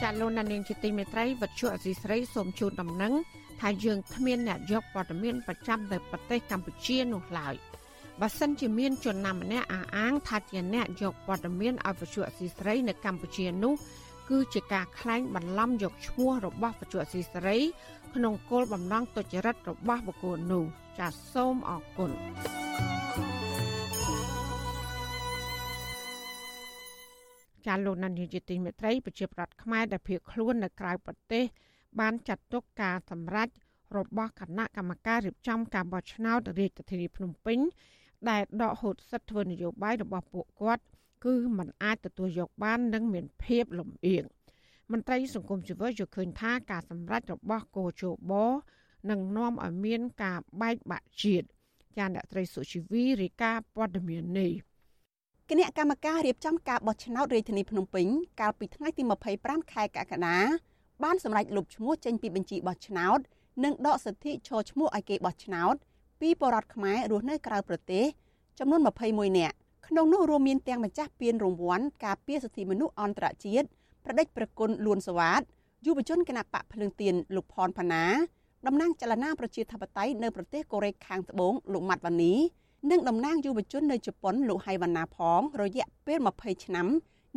ចាលោកនាងជាទីមេត្រីវុទ្ធុអាស៊ីសេរីសូមជូនដំណឹងថាយើងគ្មានអ្នកយកព័ត៌មានប្រចាំទៅប្រទេសកម្ពុជានោះឡើយបើសិនជាមានជនណាម្នាក់អះអាងថាជាអ្នកយកព័ត៌មានឲ្យវិទ្យុអសីស្រីនៅកម្ពុជានោះគឺជាការក្លែងបន្លំយកឈ្មោះរបស់វិទ្យុអសីស្រីក្នុងគោលបំណងទុច្ចរិតរបស់បុគ្គលនោះ ចាសសូមអរគុណចាលោកណានីជាទីមេត្រីប្រជាប្រដ្ឋខ្មែរដែលភៀសខ្លួននៅក្រៅប្រទេស បានចាត់ទុកការសម្រេចរបស់គណៈកម្មការរៀបចំការបោះឆ្នោតរាជធានីភ្នំពេញ ដែលដកហូតសិទ្ធិធ្វើនយោបាយរបស់ពួកគាត់ គឺมันអាចទទួលយកបាននិងមានភាពលំអៀងមន្ត្រីសង្គមជីវិតយល់ឃើញថាការសម្រេចរបស់គោជប នឹងនាំឲ្យមានការបែកបាក់ជាតិចាអ្នកត្រីសុជីវីរាយការណ៍ព័ត៌មាននេះគណៈកម្មការរៀបចំការបោះឆ្នោតរាជធានីភ្នំពេញកាលពីថ្ងៃទី25ខែកក្កដាបានសម្រេចលុបឈ្មោះចេញពីបញ្ជីបោះឆ្នោត និងដកសិទ្ធិឈរឈ្មោះឲ្យគេបោះឆ្នោត ពីបរតខ្មែររស់នៅក្រៅប្រទេសចំនួន21នាក់ក្នុងនោះរួមមានទាំងម្ចាស់ពានរង្វាន់ការពារសិទ្ធិមនុស្សអន្តរជាតិប្រដេចប្រគុណលួនសវ៉ាតយុវជនគណៈបកភ្លើងទៀនលោកផនផាណា តំណាងចលនាប្រជាធិបតេយ្យនៅប្រទេសកូរ៉េខាងត្បូងលោកម៉ាត់វ៉ានីនិងតំណាងយុវជននៅជប៉ុនលោកហៃវ៉ាណាផងរយៈពេល20ឆ្នាំ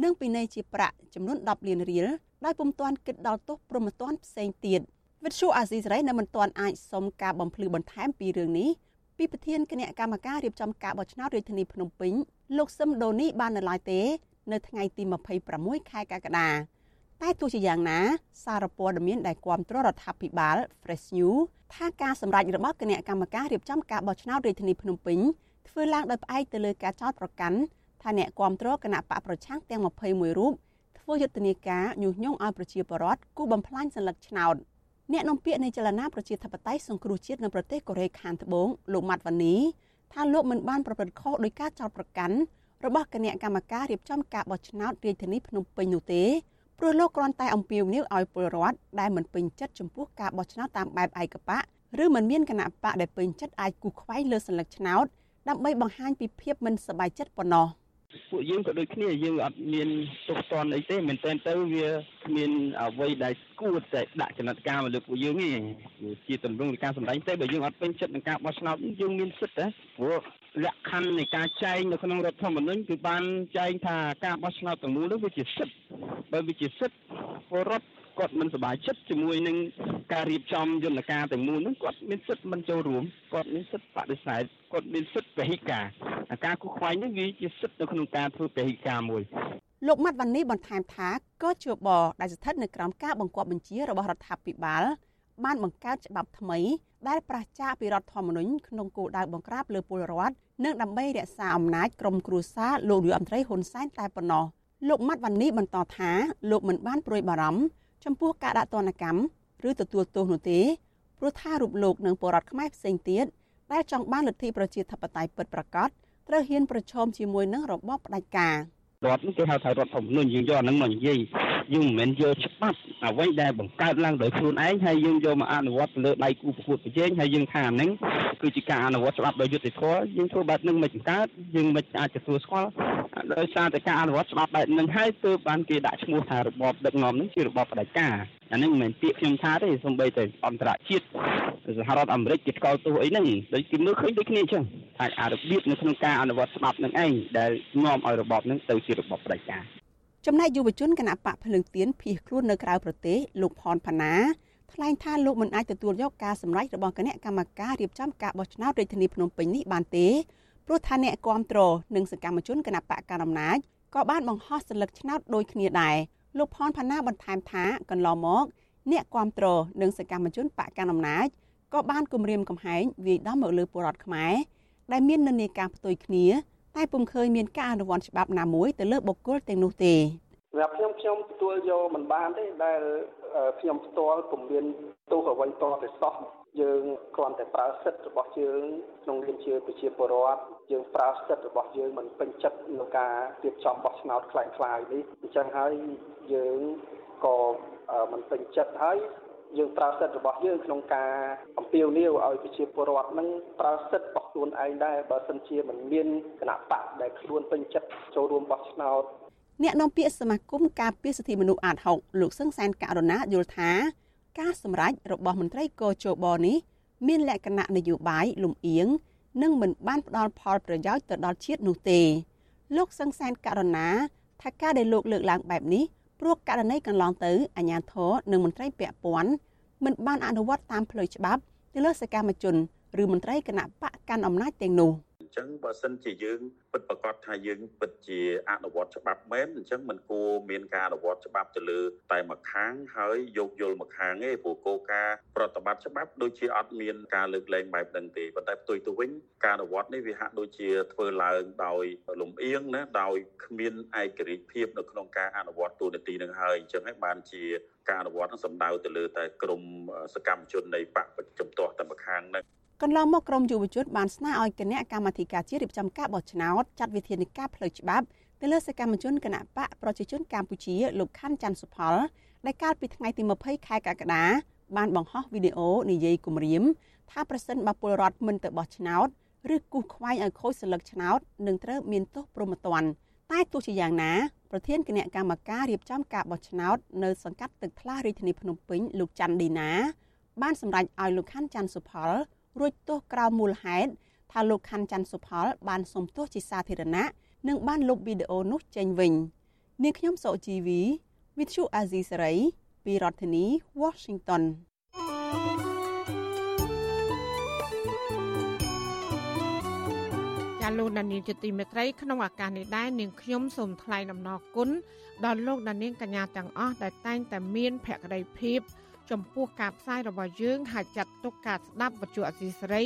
និងពិន័យជាប្រាក់ចំនួន10លានរៀលដោយពុំទាន់គិតដល់ទោសប្រមទ័នផ្សេងទៀតវិទ្យុអាស៊ីសេរីនៅមិនទាន់អាចសុំការបំភ្លឺបន្ថែមពីរឿងនេះពីប្រធានគណៈកម្មការរៀបចំការបោះឆ្នោតរាជធានីភ្នំពេញលោកសឹមដូនីបាននៅឡើយទេ នៅថ្ងៃទី26ខែកក្កដា តែទោះជាយ៉ាងណាសារព័ត៌មានដែលគាំទ្ររដ្ឋាភិបាល Fresh News ថាការសម្រេចរបស់គណៈកម្មការរៀបចំការបោះឆ្នោតរាជធានីភ្នំពេញធ្វើឡើងដោយផ្អែកទៅលើការចោទប្រកាន់ថាអ្នកគាំទ្រគណៈបកប្រឆាំងទាំង21រូបធ្វើយុទ្ធនាការញុះញង់ឲ្យប្រជាពលរដ្ឋគូបំផ្លាញសញ្ញាឆ្នោតអ្នកនាំពាក្យនៃចលនាប្រជាធិបតេយ្យសង្គ្រោះជាតិនៅប្រទេសកូរ៉េខាងត្បូងលោកម៉ាត់វ៉ានីថាលោកមិនបានប្រព្រឹត្តខុសដោយការចោទប្រកាន់របស់គណៈកម្មការរៀបចំការបោះឆ្នោតរាជធានីភ្នំពេញនោះទេ ព្រោះលោកគ្រាន់តែអំពាវនាវឲ្យពលរដ្ឋដែលមិនពេញចិត្តចំពោះការបោះឆ្នោតតាមបែបឯកបកឬមិនមានគណៈបកដែលពេញចិត្តអាចគូខ្វែងលើសញ្ញាឆ្នោតដើម្បីបង្ហាញពីភាពមិនសប្បាយចិត្តប៉ុណ្ណោះ ពួកយើងក៏ដូចគ្នាយើងអត់មានទុកតន់អីទេមែនតើទៅវាគ្មានអ្វីដែលគួរតែដាក់ចំណាត់ការមកលើពួកយើងទេជាទម្រង់នៃការសម្ដែងតែបើយើងអត់ពេញចិត្តនឹងការបោះឆ្នោតយើងមានសិទ្ធិដែរព្រោះលក្ខខណ្ឌនៃការចែងនៅក្នុងរដ្ឋធម្មនុញ្ញគឺបានចែងថាការបោះឆ្នោតទាំងមូលនោះវាជាសិទ្ធិបើវាជាសិទ្ធិពលរដ្ឋគាត់មិនសប្បាយចិត្តជាមួយនឹងការរៀបចំយន្តការទាំងមូលនោះគាត់មានសិទ្ធិមិនចូលរួមគាត់មានសិទ្ធិបដិសេធគាត់មានសិទ្ធិពហិការ ការគូខ្វែងនេះវាជាសិទ្ធិនៅក្នុងការធ្វើពហិការមួយលោកម៉ាត់វ៉ានីបន្ថែមថាក៏ជបដែលស្ថិតនៅក្រោមការបង្គាប់បញ្ជារបស់រដ្ឋាភិបាលបានបង្កើតច្បាប់ថ្មីដែលប្រឆាចពីរដ្ឋធម្មនុញ្ញក្នុងគោលដៅបង្ក្រាបលើពលរដ្ឋនិងដើម្បីរក្សាអំណាចក្រុមគ្រួសារលោកនាយរដ្ឋមន្ត្រីហ៊ុនសែនតែប៉ុណ្ណោះលោកម៉ាត់វ៉ានីបន្តថាលោកមិនបានព្រួយបារម្ភចំពោះការដាក់ទណ្ឌកម្មឬទទួលទោសនោះទេព្រោះថារូបលោកនិងពលរដ្ឋខ្មែរផ្សេងទៀតដែលចង់បានលទ្ធិប្រជាធិបតេយ្យពិតប្រាកដ ត្រូវហ៊ានប្រឈមជាមួយនឹងរបបផ្ដាច់ការរដ្ឋនេះគេហៅថារដ្ឋធម្មនុញ្ញយើងយកអានឹងមកនិយាយ យើងមិនមែនយកច្បាប់អ្វីដែលបង្កើតឡើងដោយខ្លួនឯងហើយយើងយកមកអនុវត្តលើដៃគូប្រកួតប្រជែងហើយយើងថាអានឹងគឺជាការអនុវត្តច្បាប់ដោយយុត្តិធម៌យើងធ្វើបែបនឹងមិនបង្កើតយើងមិនអាចទទួលស្គាល់ដោយសារតែការអនុវត្តច្បាប់បែបនឹងហើយទើបបានគេដាក់ឈ្មោះថារបបដឹកនាំនឹងជារបបផ្ដាច់ការអានេះមិនមែនពាក្យខ្ញុំថាទេសូម្បីតែអន្តរជាតិសហរដ្ឋអាមេរិកគេថ្កោលទោសអីហ្នឹងដូចគេមើលឃើញដូចគ្នាអញ្ចឹងថាអារបៀបនៅក្នុងការអនុវត្តច្បាប់នឹងឯងដែលនាំឲ្យរបបនឹងទៅជារបបផ្ដាច់ការ ចំណែកយុវជនគណៈបកភ្លើងទៀនភៀសខ្លួននៅក្រៅប្រទេសលោកផនផាណាថ្លែងថាលោកមិនអាចទទួលយកការសម្រេចរបស់គណៈកម្មការរៀបចំការបោះឆ្នោតរាជធានីភ្នំពេញនេះបានទេព្រោះថាអ្នកគាំទ្រនិងសកម្មជនគណៈបកកណ្ដាលអំណាចក៏បានបង្ហោះសន្លឹកឆ្នោតដូចគ្នាដែរលោកផនផាណាបន្ថែមថាកន្លងមកអ្នកគាំទ្រនិងសកម្មជនបកកណ្ដាលអំណាចក៏បានគម្រាមកំហែងវាយដំមកលើពលរដ្ឋខ្មែរដែលមាននិន្នាការផ្ទុយគ្នា តែពុំឃើញមានការអនុវត្តច្បាប់ណាមួយទៅលើបុគ្គលទាំងនោះទេសម្រាប់ខ្ញុំខ្ញុំទទួលយកមិនបានទេដែលខ្ញុំផ្ទាល់ពុំមានទោសអ្វីតទៅសោះយើងគ្រាន់តែប្រើសិទ្ធិរបស់យើងក្នុងនាមជាប្រជាពលរដ្ឋយើងប្រើសិទ្ធិរបស់យើងមិនពេញចិត្តក្នុងការរៀបចំបោះឆ្នោតខ្លាំងខ្លាយនេះអញ្ចឹងហើយយើងក៏មិនពេញចិត្តហើយ យើងប្រើសិទ្ធិរបស់យើងក្នុងការអំពាវនាវឲ្យប្រជាពលរដ្ឋនឹងប្រើសិទ្ធិរបស់ខ្លួនឯងដែរបើសិនជាមិនមានគណៈបកដែលខ្លួនពេញចិត្តចូលរួមបោះឆ្នោតអ្នកនាំពាក្យសមាគមការពារសិទ្ធិមនុស្សអាត6លោកសឹងសែនករណាយល់ថាការសម្រេចរបស់មន្ត្រីកោជបនេះមានលក្ខណៈនយោបាយលំអៀងនិងមិនបានផ្ដល់ផលប្រយោជន៍ទៅដល់ជាតិនោះទេ លោកសឹងសែនករណាថាការដែលលោកលើកឡើងបែបនេះព្រោះករណីកន្លងទៅអាជ្ញាធរនិងមន្ត្រីពាក់ព័ន្ធ មិនបានអនុវត្តតាមផ្លូវច្បាប់ទៅលើសកម្មជនឬមន្ត្រីគណៈបកកាន់អំណាចទាំងនោះ។អញ្ចឹងបើសិនជាយើង ពិតប្រកបថាយើងពិតជាអនុវត្តច្បាប់មែនអញ្ចឹងมันគួរមានការអនុវត្តច្បាប់ទៅលើតែមួយខាងហើយយកយល់មួយខាងទេព្រោះគោលការណ៍ប្រតិបត្តិច្បាប់ដូចជាអត់មានការលើកលែងបែបហ្នឹងទេប៉ុន្តែផ្ទុយទៅវិញការអនុវត្តនេះវាហាក់ដូចជាធ្វើឡើងដោយលំអៀងណាដោយគ្មានឯករាជ្យភាពនៅក្នុងការអនុវត្តទូនាទីនឹងហើយអញ្ចឹងហើយបានជាការអនុវត្តនឹងសំដៅទៅលើតែក្រមសកម្មជននៃបកជំទាស់តែម្ខាងហ្នឹងកន្លងមកក្រមយុវជនបានស្នើឲ្យគណៈកម្មាធិការជាតិរៀបចំការបោះឆ្នោតចាត់វិធានការផ្លូវច្បាប់ទៅលើសកម្មជនគណៈបកប្រជាជនកម្ពុជាលោកខាន់ច័ន្ទសុផលដែលកាលពីថ្ងៃទី20ខែកក្កដាបានបង្ហោះវីដេអូនិយាយគំរាម ថាប្រសិនបើពលរដ្ឋមិនទៅបោះឆ្នោតឬគូសខ្វែងឲ្យខូចសិលឹកឆ្នោតនឹងត្រូវមានទោសព្រហ្មទណ្ឌតែទោះជាយ៉ាងណាប្រធានគណៈកម្មការរៀបចំការបោះឆ្នោតនៅសង្កាត់ទឹកថ្លារាជធានីភ្នំពេញលោកច័ន្ទឌីណា បានសម្រេចឲ្យលោកខាន់ច័ន្ទសុផលរួចទោសក្រៅមូលហេតុ ថាលោកខាន់ច័ន្ទសុផល បានសុំទោសជាសាធារណៈនិងបានលុបវីដេអូនោះចេញវិញនាងខ្ញុំសុជីវី With you Azizi Saray ពីរដ្ឋធានី Washington ចចាលោកដានៀងជាទីមេត្រីក្នុងឱកាសនេះដែរនាងខ្ញុំសូមថ្លែងអំណរគុណដល់លោកដានៀងកញ្ញាទាំងអស់ដែលតែងតែមានភក្ដីភាពចំពោះការផ្សាយរបស់យើងហើយចាត់ទុកការស្ដាប់វិទ្យុអសីសេរី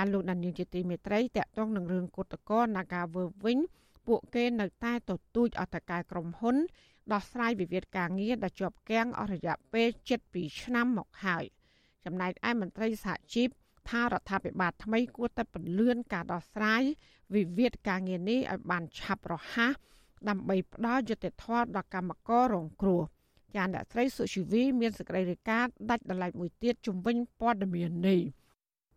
ចាលោកដានៀងជាទីមេត្រីតកតងនឹងរឿងគុតកោ Nagawer វិញពួកគេនៅតែទទូចអត្តកាយក្រុមហ៊ុនដោះស្រាយវិវាទការងារដែលជាប់គាំងអស់រយៈពេល7ឆ្នាំមកហើយចំណែកឯមន្ត្រីសហជីពថារដ្ឋាភិបាលថ្មីគួរតែពន្លឿនការដោះស្រាយវិវាទការងារនេះឲ្យបានឆាប់រហ័សដើម្បីផ្ដល់យុត្តិធម៌ដល់កម្មកររងគ្រោះចានអ្នកស្រីសុជីវីមានសេចក្តីរាយការណ៍ដាច់ដライមួយទៀតជំវិញព័ត៌មាននេះ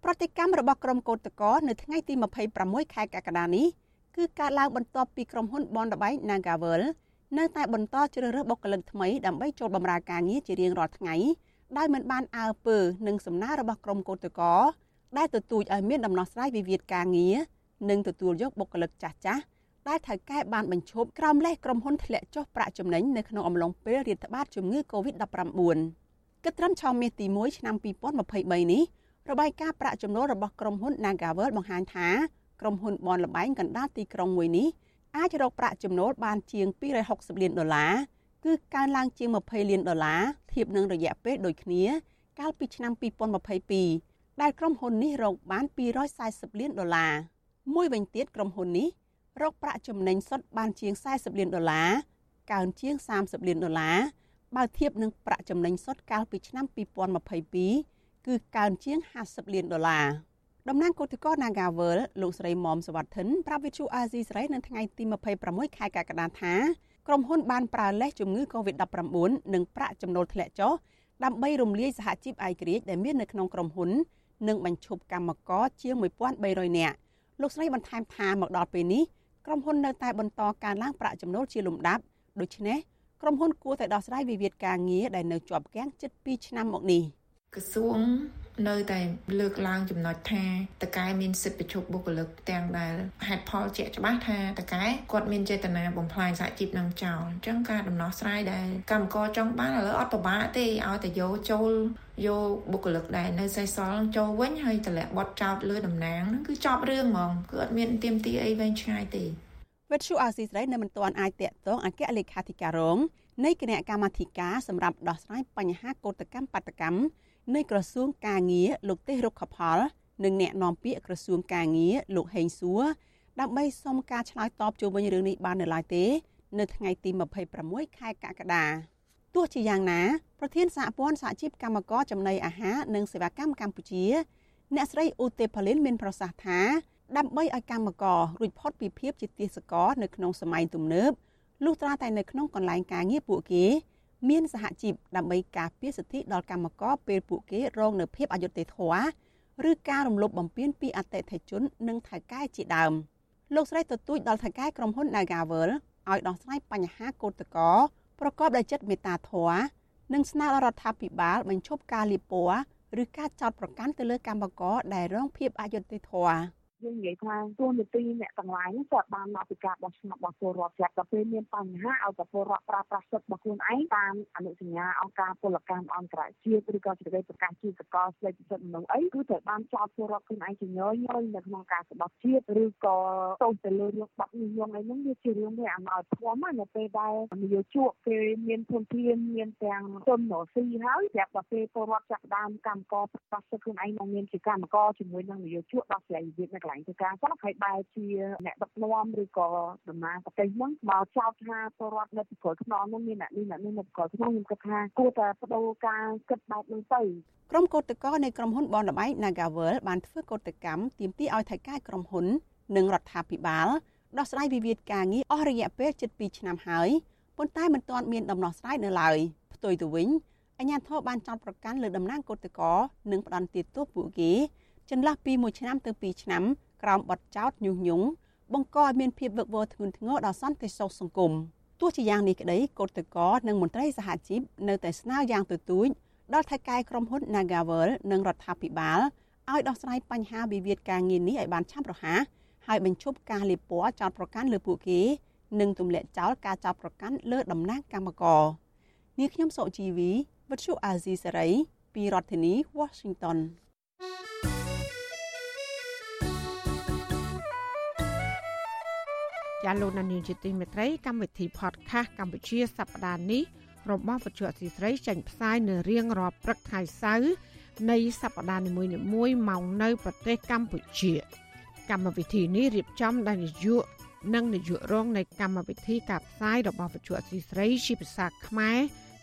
ប្រតិកម្មរបស់ក្រុមកោតក្រនៅថ្ងៃទី26ខែកក្កដានេះគឺការឡើងបន្ទាប់ពីក្រុមហ៊ុនបនលបៃ Nagavel នៅតែបន្តជ្រើសរើសបុគ្គលិកថ្មីដើម្បីចូលបម្រើការងារជារៀងរាល់ថ្ងៃដោយមិនបានអើពើនឹងសំណើរបស់ក្រុមកោតក្រដែលទទូចឲ្យមានដំណោះស្រាយវិវាទការងារនិងទទួលយកបុគ្គលិកចាស់ចាស់ដែលថៅកែបានបញ្ឈប់ក្រោមលេសក្រុមហ៊ុនធ្លាក់ចុះប្រាក់ចំណេញនៅក្នុងអំឡុងពេលរាតត្បាតជំងឺ Covid-19 គិតត្រឹមឆមាសទី1ឆ្នាំ2023នេះ របាយការណ៍ប្រាក់ចំណូលរបស់ក្រុមហ៊ុន Nagavel បង្ហាញថាក្រុមហ៊ុនបនលបែងកណ្ដាលទីក្រុងមួយនេះអាចរកប្រាក់ចំណូលបានជាង260លានដុល្លារគឺកើនឡើងជាង20លានដុល្លារធៀបនឹងរយៈពេលដូចគ្នា កាលពីឆ្នាំ2022ដែលក្រុមហ៊ុននេះរកបាន240លានដុល្លារមួយវិញទៀតក្រុមហ៊ុននេះរកប្រាក់ចំណេញសុទ្ធបានជាង40លានដុល្លារកើនជាង30លានដុល្លារបើធៀបនឹងប្រាក់ចំណេញសុទ្ធកាលពីឆ្នាំ2022 គឺកើនជាង50លានដុល្លារតំណាងគឧតកោ Nagavel លោកស្រីមុំសវត្ថិនប្រាប់វិទ្យុអាស៊ីសេរីនៅថ្ងៃទី26ខែកក្កដាថាក្រុមហ៊ុនបានប្រើលេសជំងឺ Covid-19 និងប្រាក់ចំណូលធ្លាក់ចុះដើម្បីរំលាយសហជីពឯករាជ្យដែលមាននៅក្នុងក្រុមហ៊ុននិងបញ្ឈប់កម្មករជាង1300នាក់លោកស្រីបន្ថែមថាមកដល់ពេលនេះក្រុមហ៊ុននៅតែបន្តការឡើងប្រាក់ចំណូលជាលំដាប់ដូច្នេះក្រុមហ៊ុនគួរតែដោះស្រាយវិវាទការងារដែលនៅជាប់គាំងជិត2ឆ្នាំមកនេះ ក្រសួងនៅតែលើកឡើងចំណុចថាតកែមានសិទ្ធិប្រជុំបុគ្គលិកទាំងដែលហេតុផលជាក់ច្បាស់ថាតកែគាត់មានចេតនាបំផ្លាញសហជីពនឹងចោលអញ្ចឹងការដំណោះស្រាយដែលកម្មករចង់បានឥឡូវអត់ពិបាកទេឲ្យតែយកចូលយកបុគ្គលិកដែលនៅសេសសល់ចូលវិញហើយតម្លាក់បត់ចោតលើតំណាងហ្នឹងគឺចប់រឿងហ្មងគឺអត់មានទៀមទីអីវែងឆ្ងាយទេវិទ្យុអាស៊ីសេរីនៅមិនទាន់អាចតាក់ទងអគ្គលេខាធិការរងនៃគណៈកម្មាធិការសម្រាប់ដោះស្រាយបញ្ហាកោតកម្មបាតកម្ម នៃក្រសួងការងារលោកទេសរុក្ខផល និងអ្នកនាំពាក្យក្រសួងការងារលោកហេងសួរដើម្បីសុំការឆ្លើយតបជុំវិញរឿងនេះបាននៅឡើយទេ នៅថ្ងៃទី26ខែកក្កដាទោះជាយ៉ាងណាប្រធានសហព័ន្ធសហជីពកម្មករចំណីអាហារនិងសេវាកម្មកម្ពុជា អ្នកស្រីឧទេផលីនមានប្រសាសន៍ថាដើម្បីឲ្យកម្មកររួចផុតពីភាពជាទាសករនៅក្នុងសម័យទំនើបលុះត្រាតែនៅក្នុងកន្លែងការងារពួកគេ មានសហជីពដើម្បីការពារសិទ្ធិដល់កម្មករពេលពួកគេរងនៅភាពអយុត្តិធម៌ឬការរំលោភបំពានពីអតិថិជន និងថៅកែជាដើមលោកស្រីទទូចដល់ថៅកែក្រុមហ៊ុន Nagavel ឲ្យដោះស្រាយបញ្ហាកូតកោប្រកបដោយចិត្តមេត្តាធម៌និងស្នើដល់រដ្ឋាភិបាលបញ្ឈប់ការលាបពណ៌ឬការចោទប្រកាន់ទៅលើកម្មករដែលរងភាពអយុត្តិធម៌ យើងនិយាយថាទូនាទីអ្នកទាំងឡាយនេះគាត់បានមកពីការបោះឆ្នោតរបស់ពលរដ្ឋចាត់ដល់ពេលមានបញ្ហាឲ្យតែពលរដ្ឋប្រើប្រាស់សិទ្ធិរបស់ខ្លួនឯងតាមអនុសញ្ញាអង្គការពលកម្មអន្តរជាតិឬក៏សេចក្តីប្រកាសជាសកលស្តីពីសិទ្ធិមនុស្សអីគឺត្រូវបានចោទពលរដ្ឋខ្លួនឯងជាញយញយនៅក្នុងការស្បត់ជាតិឬក៏ទោសទៅលើរឿងបាត់និយមអីហ្នឹងវាជារឿងមួយអាមកធំណានៅពេលដែលនយោជកគេមានធនធានមានទាំងទុនរកស៊ីហើយប្រាប់ដល់ពេលពលរដ្ឋចាប់ដើមកម្មករប្រកាសសិទ្ធិខ្លួនឯងមកមានជាកម្មករជាមួយនឹងនយោជកដោះស្រាយវិវាទនៅកន្លែងធ្វើការផងហើយបែរជាអ្នកដឹកនាំឬក៏ដំណើរប្រទេសហ្នឹងមកចោទថាពលរដ្ឋនៅពីក្រោយខ្នងហ្នឹងមានអ្នកនេះអ្នកនេះនៅពីក្រោយខ្នងខ្ញុំគិតថាគួរតែបដូរការគិតបែបហ្នឹងទៅក្រុមកោតក្រនៃក្រុមហ៊ុនបនលបែក Nagavel បានធ្វើកោតកម្មទាមទារឲ្យថៃការក្រុមហ៊ុន និងរដ្ឋាភិបាលដោះស្រាយវិវាទការងារអស់រយៈពេលជិត2ឆ្នាំហើយប៉ុន្តែមិនទាន់មានដំណោះស្រាយនៅឡើយផ្ទុយទៅវិញអាជ្ញាធរបានចោទប្រកាន់លើតំណាងកោតក្រនិងផ្ដន្ទាទោសពួកគេ ចន្លោះពី1ឆ្នាំទៅ2ឆ្នាំក្រោមបទចោទញុះញង់បង្កឲ្យមានភាពវឹកវរធ្ងន់ធ្ងរដល់សន្តិសុខសង្គមទោះជាយ៉ាងនេះក្តីកោតក្រនិងមន្ត្រីសហជីពនៅតែស្នើយ៉ាងទទូចដល់ថៃកែក្រុមហ៊ុន Nagavel និងរដ្ឋាភិបាលឲ្យដោះស្រាយបញ្ហាវិវាទការងារនេះឲ្យបានឆាប់រហ័សហើយបញ្ឈប់ការលាបពណ៌ចោតប្រកាន់លើពួកគេនិងទម្លាក់ចោលការចោតប្រកាន់លើតំណាងកម្មករនាងខ្ញុំសុជីវីវិទ្យុអាស៊ីសេរីពីរដ្ឋធានី Washington ចាលោកនានីជាទីមេត្រីកម្មវិធី podcast កម្ពុជាសប្តាហ៍នេះរបស់វិទ្យុអសីស្រីចេញផ្សាយនៅរៀងរាល់ព្រឹកថ្ងៃសៅរ៍នៃសប្តាហ៍នីមួយៗមកនៅប្រទេសកម្ពុជា កម្មវិធីនេះរៀបចំដោយនាយកនិងនាយករងនៃកម្មវិធីការផ្សាយរបស់វិទ្យុអសីស្រីជាភាសាខ្មែរ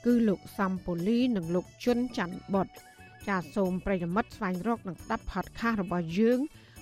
គឺលោកសំពូលីនិងលោកជុនច័ន្ទបុតចាសសូមប្រិយមិត្តស្វែងរកនិងស្ដាប់ podcast របស់យើង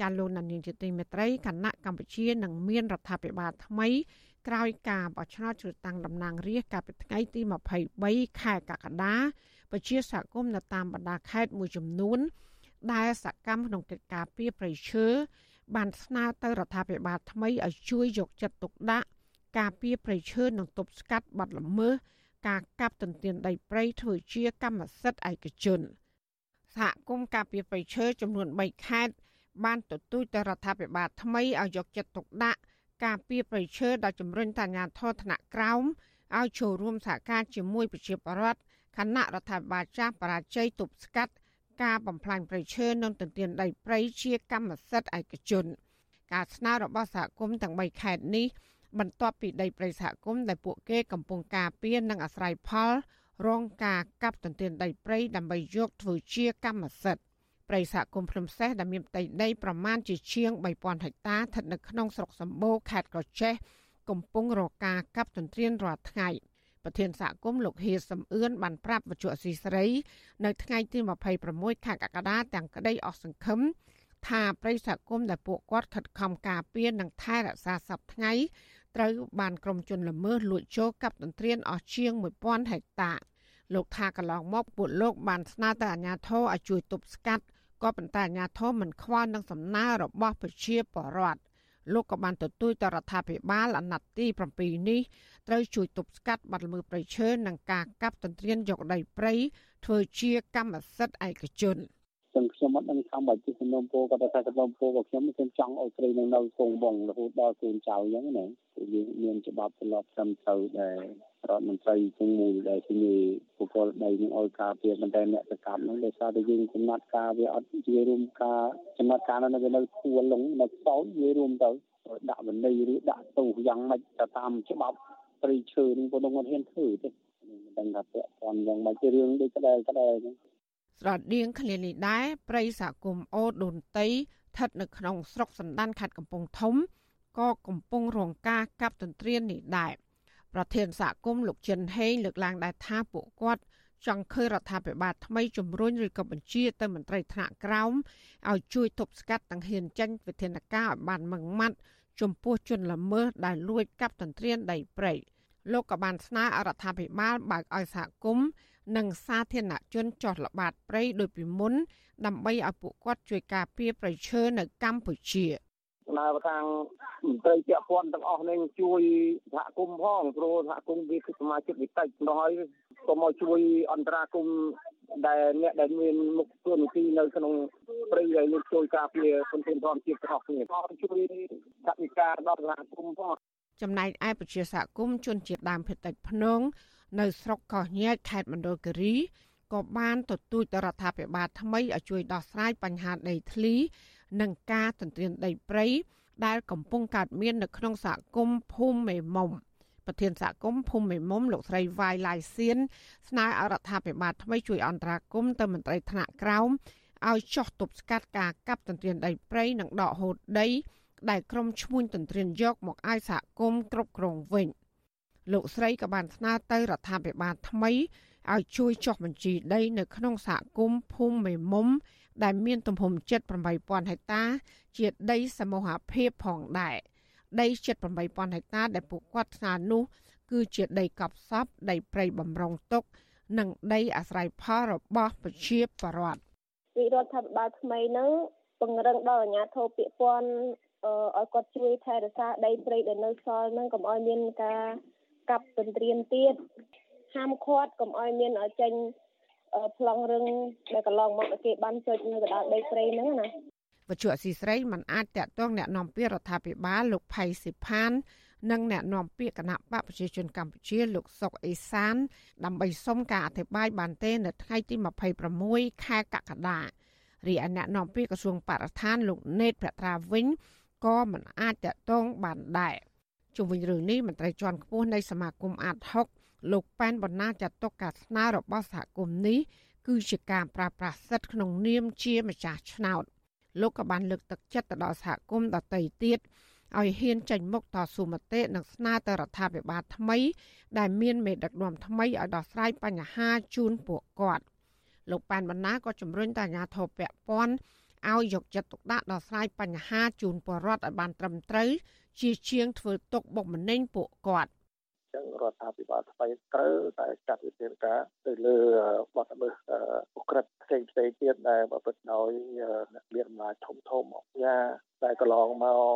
ចាលោកនានីជាទីមេត្រីគណៈកម្ពុជានឹងមានរដ្ឋាភិបាលថ្មីក្រោយការបោះឆ្នោតជ្រើសតាំងតំណាងរាស្ត្រកាលពីថ្ងៃទី23ខែកក្កដាប្រជាសហគមន៍នៅតាមបណ្ដាខេត្តមួយចំនួន ដែលសកម្មក្នុងកិច្ចការពីប្រៃឈើបានស្នើទៅរដ្ឋាភិបាលថ្មីឲ្យជួយយកចិត្តទុកដាក់ការពីប្រៃឈើនិងទប់ស្កាត់បាត់ល្មើសការកាប់ទន្ទ្រានដីព្រៃធ្វើជាកម្មសិទ្ធិឯកជនសហគមន៍ការពីប្រៃឈើចំនួន3ខេត្ត បានទទូចទៅរដ្ឋាភិបាលថ្មីឲ្យយកចិត្តទុកដាក់ការពីប្រៃឈើដល់ជំរុញតញ្ញាធរធនៈក្រោមឲ្យចូលរួមសហការជាមួយប្រជាពលរដ្ឋគណៈរដ្ឋាភិបាលចាស់បរាជ័យទប់ស្កាត់ការបំផ្លាញព្រៃឈើនិងទន្ទ្រានដីព្រៃជាកម្មសិទ្ធិឯកជន ការស្នើរបស់សហគមន៍ទាំង3ខេត្តនេះបន្ទាប់ពីដីព្រៃសហគមន៍ដែលពួកគេកំពុងការពារនិងអាស្រ័យផល រងការកាប់ទន្ទ្រានដីព្រៃដើម្បីយកធ្វើជាកម្មសិទ្ធិ ព្រៃសហគមន៍ភ្នំសេះដែលមានផ្ទៃដីប្រមាណជាជាង3000ហិកតាស្ថិតនៅក្នុងស្រុកសម្បូរខេត្តក្រចេះកំពុងរកការកាប់ទន្ទ្រានរាល់ថ្ងៃប្រធានសហគមន៍លោកហៀសំអឿនបានប្រាប់វិទ្យុអស៊ីសេរីនៅថ្ងៃទី26ខែកក្កដាទាំងក្តីអស់សង្ឃឹមថាប្រិយសហគមន៍ដែលពួកគាត់ខិតខំការពារនិងថែរក្សាសពថ្ងៃត្រូវបានក្រុមជនល្មើសលួចចូលកាប់ទន្ទ្រានអស់ជាង1000ហិកតា លោកថាកន្លងមកពួកលោកបានស្នើទៅអាជ្ញាធរឲ្យជួយទប់ស្កាត់ក៏ប៉ុន្តែអាជ្ញាធរមិនខ្វល់នឹងសំណើរបស់ប្រជាពលរដ្ឋលោកក៏បានទទូចទៅរដ្ឋាភិបាលអាណត្តិទី7នេះត្រូវជួយទប់ស្កាត់បាត់ល្មើសព្រៃឈើនិងការកាប់ទន្ទ្រានយកដីព្រៃធ្វើជាកម្មសិទ្ធិឯកជនចឹងខ្ញុំអត់ដឹងថាបើជាសំណុំពោក៏តែសំណុំពោរបស់ខ្ញុំខ្ញុំចង់ឲ្យព្រៃនឹងនៅគង់វង្សរហូតដល់កូនចៅអញ្ចឹងណាគឺយើងមានច្បាប់ទម្លាប់ត្រឹមត្រូវដែល រដ្ឋមន្ត្រីទាំងមូលដែលជំនាញបុគ្គលដីនឹងឲ្យការពារប៉ុន្តែអ្នកសកម្មហ្នឹងដោយសារតែយើងចំណាត់ការវាអត់ជារួមការចំណាត់ការនៅវានៅធួលងនៅសោតវារួមទៅដាក់វិន័យឬដាក់ទោសយ៉ាងម៉េចទៅតាមច្បាប់ព្រៃឈើនឹងពុំនឹងអត់ហ៊ានធ្វើទេមិនដឹងថាពាក់ព័ន្ធយ៉ាងម៉េចទេរឿងដូចក្តែក្តែហ្នឹងស្រដៀងគ្នានេះដែរព្រៃសហគមន៍អូដូនតីស្ថិតនៅក្នុងស្រុកសណ្ដានខេត្តកំពង់ធំក៏កំពុងរងការកាប់ទន្ទ្រាននេះដែរ ប្រធានសហគមន៍លោកចិនហេងលើកឡើងដែរថាពួកគាត់ចង់ឃើញរដ្ឋាភិបាលថ្មីជំរុញឬក៏បញ្ជាទៅមន្ត្រីថ្នាក់ក្រោមឲ្យជួយទប់ស្កាត់ទាំងហ៊ានចេញវិធានការឲ្យបានម៉ឺងម៉ាត់ចំពោះជនល្មើសដែលលួចកាប់ទន្ទ្រានដីព្រៃលោកក៏បានស្នើឲ្យរដ្ឋាភិបាលបើកឲ្យសហគមន៍និងសាធារណជនចោះល្បាតព្រៃដោយពីមុនដើម្បីឲ្យពួកគាត់ជួយការពារប្រៃឈើនៅកម្ពុជា ស្នើខាងមន្ត្រីពាក់ព័ន្ធទាំងអស់នេះជួយសហគមន៍ផងព្រោះសហគមន៍វាគឺសមាជិកវិតិចដល់ហើយក៏មកជួយអន្តរាគមដែលអ្នកដែលមានមុខទួនាទីនៅក្នុងព្រៃដែលលោកជួយការពារសន្តិធម៌ជាតិទាំងអស់គ្នាក៏ជួយសហការដល់សហគមន៍ផងចំណែកឯប្រជាសហគមន៍ជនជាតិដើមភាគតិចភ្នងនៅស្រុកកោះញែកខេត្តមណ្ឌលគិរីក៏បានទទូចដល់រដ្ឋាភិបាលថ្មីឲ្យជួយដោះស្រាយបញ្ហាដីធ្លី និងការទន្ទ្រានដីព្រៃដែលកំពុងកើតមាននៅក្នុងសហគមន៍ភូមិមេមុំប្រធានសហគមន៍ភូមិមេមុំលោកស្រីវាយឡៃសៀនស្នើឲ្យរដ្ឋាភិបាលថ្មីជួយអន្តរាគមន៍ទៅមន្ត្រីថ្នាក់ក្រោមឲ្យចោះទប់ស្កាត់ការកាប់ទន្ទ្រានដីព្រៃនិងដកហូតដីដែលក្រុមឈ្មួញទន្ទ្រានយកមកឲ្យសហគមន៍គ្រប់គ្រងវិញលោកស្រីក៏បានស្នើទៅរដ្ឋាភិបាលថ្មីឲ្យជួយចុះបញ្ជីដីនៅក្នុងសហគមន៍ភូមិមេមុំ ដែលមានទំហំជិត8000ហិកតា ជាដីសមូហភាពផងដែរដីជិត8000ហិកតា ដែលពួកគាត់ស្នើនោះ គឺជាដីកប់សពដីព្រៃបំរុងទុក និងដីអាស្រ័យផលរបស់ប្រជាពលរដ្ឋវិរដ្ឋាភិបាលថ្មីនឹងពង្រឹងដល់អាជ្ញាធរពាក់ព័ន្ធឲ្យគាត់ជួយថែរក្សាដីព្រៃដែលនៅសល់នឹងកុំឲ្យមានការកាប់ទន្ទ្រានទៀតហាមឃាត់កុំឲ្យមានឲ្យចេញ ប្លង់រឹងដែលកន្លងមកគេបានចុចនៅកណ្ដាលដីព្រៃហ្នឹងណាវជ្ជៈស៊ីស្រីមិនអាចតាក់ទងអ្នកនាំពាក្យរដ្ឋាភិបាលលោកផៃសិផាន និងអ្នកនាំពាក្យគណៈបកប្រជាជនកម្ពុជាលោកសុកអេសាន ដើម្បីសុំការអធិប្បាយបានទេ នៅថ្ងៃទី26ខែកក្កដារីឯអ្នកនាំពាក្យក្រសួងបរិស្ថានលោកណេតប្រត្រាវិញក៏មិនអាចតាក់ទងបានដែរជុំវិញរឿងនេះមន្ត្រីជាន់ខ្ពស់នៃសមាគមអាត60 លោកប៉ែនបណ្ណាចាត់ទុកការស្នើរបស់សហគមន៍នេះគឺជាការប្រើប្រាស់សិទ្ធិក្នុងនាមជាម្ចាស់ឆ្នោតលោកក៏បានលើកទឹកចិត្តទៅដល់សហគមន៍ដទៃទៀតឲ្យហ៊ានចេញមុខតស៊ូមតិនិងស្នើទៅរដ្ឋាភិបាលថ្មី ដែលមានមេដឹកនាំថ្មីឲ្យដោះស្រាយបញ្ហាជូនពួកគាត់លោកប៉ែនបណ្ណាក៏ជំរុញដល់អាជ្ញាធរពាក់ព័ន្ធឲ្យយកចិត្តទុកដាក់ដោះស្រាយបញ្ហាជូនពលរដ្ឋឲ្យបានត្រឹមត្រូវជាជាងធ្វើទុកបុកម្នេញពួកគាត់ ចឹងរដ្ឋាភិបាលថ្មីត្រូវតែចាត់វិធានការទៅលើបទល្មើសអក្រិតផ្សេងផ្សេងទៀតដែលប្រព្រឹត្តដោយអ្នកមានអំណាចធំធំអញ្ញាដែលកន្លងមក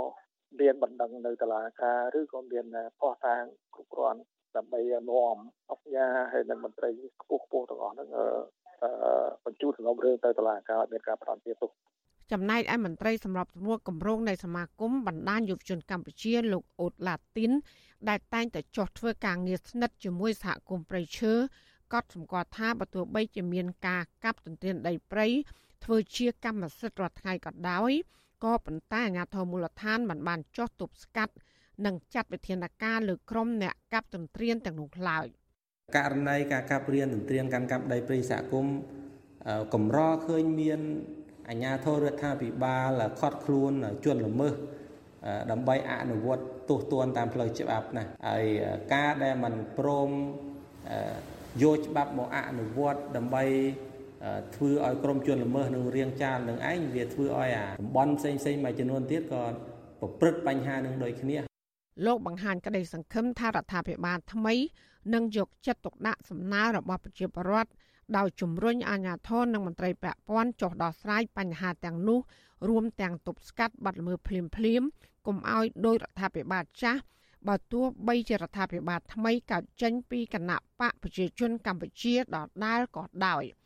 មានបណ្ដឹងនៅតុលាការឬក៏មានផោះតាងគ្រប់គ្រាន់ដើម្បីនាំអញ្ញាហើយនិងមន្ត្រីខ្ពស់ខ្ពស់ទាំងអស់ហ្នឹងបញ្ជូនសំណុំរឿងទៅតុលាការឲ្យមានការផ្ដន្ទាទោស ចំណែកឯមន្ត្រីសម្របសម្រួលគម្រោងនៃសមាគមបណ្ដាញយុវជនកម្ពុជាលោកអូតឡាទីន ដែលតែងតែចុះធ្វើការងារស្និទ្ធជាមួយសហគមន៍ព្រៃឈើក៏សម្គាល់ថាបើទោះបីជាមានការកាប់ទន្ទ្រានដីព្រៃធ្វើជាកម្មសិទ្ធិរាល់ថ្ងៃក៏ដោយក៏ប៉ុន្តែអាជ្ញាធរមូលដ្ឋានមិនបានចុះទប់ស្កាត់និងចាត់វិធានការលើក្រុមអ្នកកាប់ទន្ទ្រានទាំងនោះឡើយករណីការកាប់រៀនទន្ទ្រានកាន់កាប់ដីព្រៃសហគមន៍កម្រឃើញមាន អាជ្ញាធររដ្ឋាភិបាលខត់ខ្លួនជនល្មើសដើម្បីអនុវត្តទោសទណ្ឌតាមផ្លូវច្បាប់ណាហើយការដែលมันព្រមយកច្បាប់មកអនុវត្តដើម្បីធ្វើឲ្យក្រុមជនល្មើសនឹងរៀងចាលនឹងឯងវាធ្វើឲ្យអាតំបន់ផ្សេងផ្សេងមួយចំនួនទៀតក៏ប្រព្រឹត្តបញ្ហានឹងដូចគ្នាលោកបង្ហាញក្តីសង្ឃឹមថារដ្ឋាភិបាលថ្មីនឹងយកចិត្តទុកដាក់សំណើរបស់ប្រជាពលរដ្ឋ ដោយជំរុញអាជ្ញាធរនិងមន្ត្រីពាក់ព័ន្ធចុះដោះស្រាយបញ្ហាទាំងនោះរួមទាំងទប់ស្កាត់បាត់ល្មើសភ្លាមភ្លាមកុំឲ្យដោយរដ្ឋាភិបាលចាស់បើទោះបីជារដ្ឋាភិបាលថ្មីកើតចេញពីគណៈបកប្រជាជនកម្ពុជាដដែលក៏ដោយ។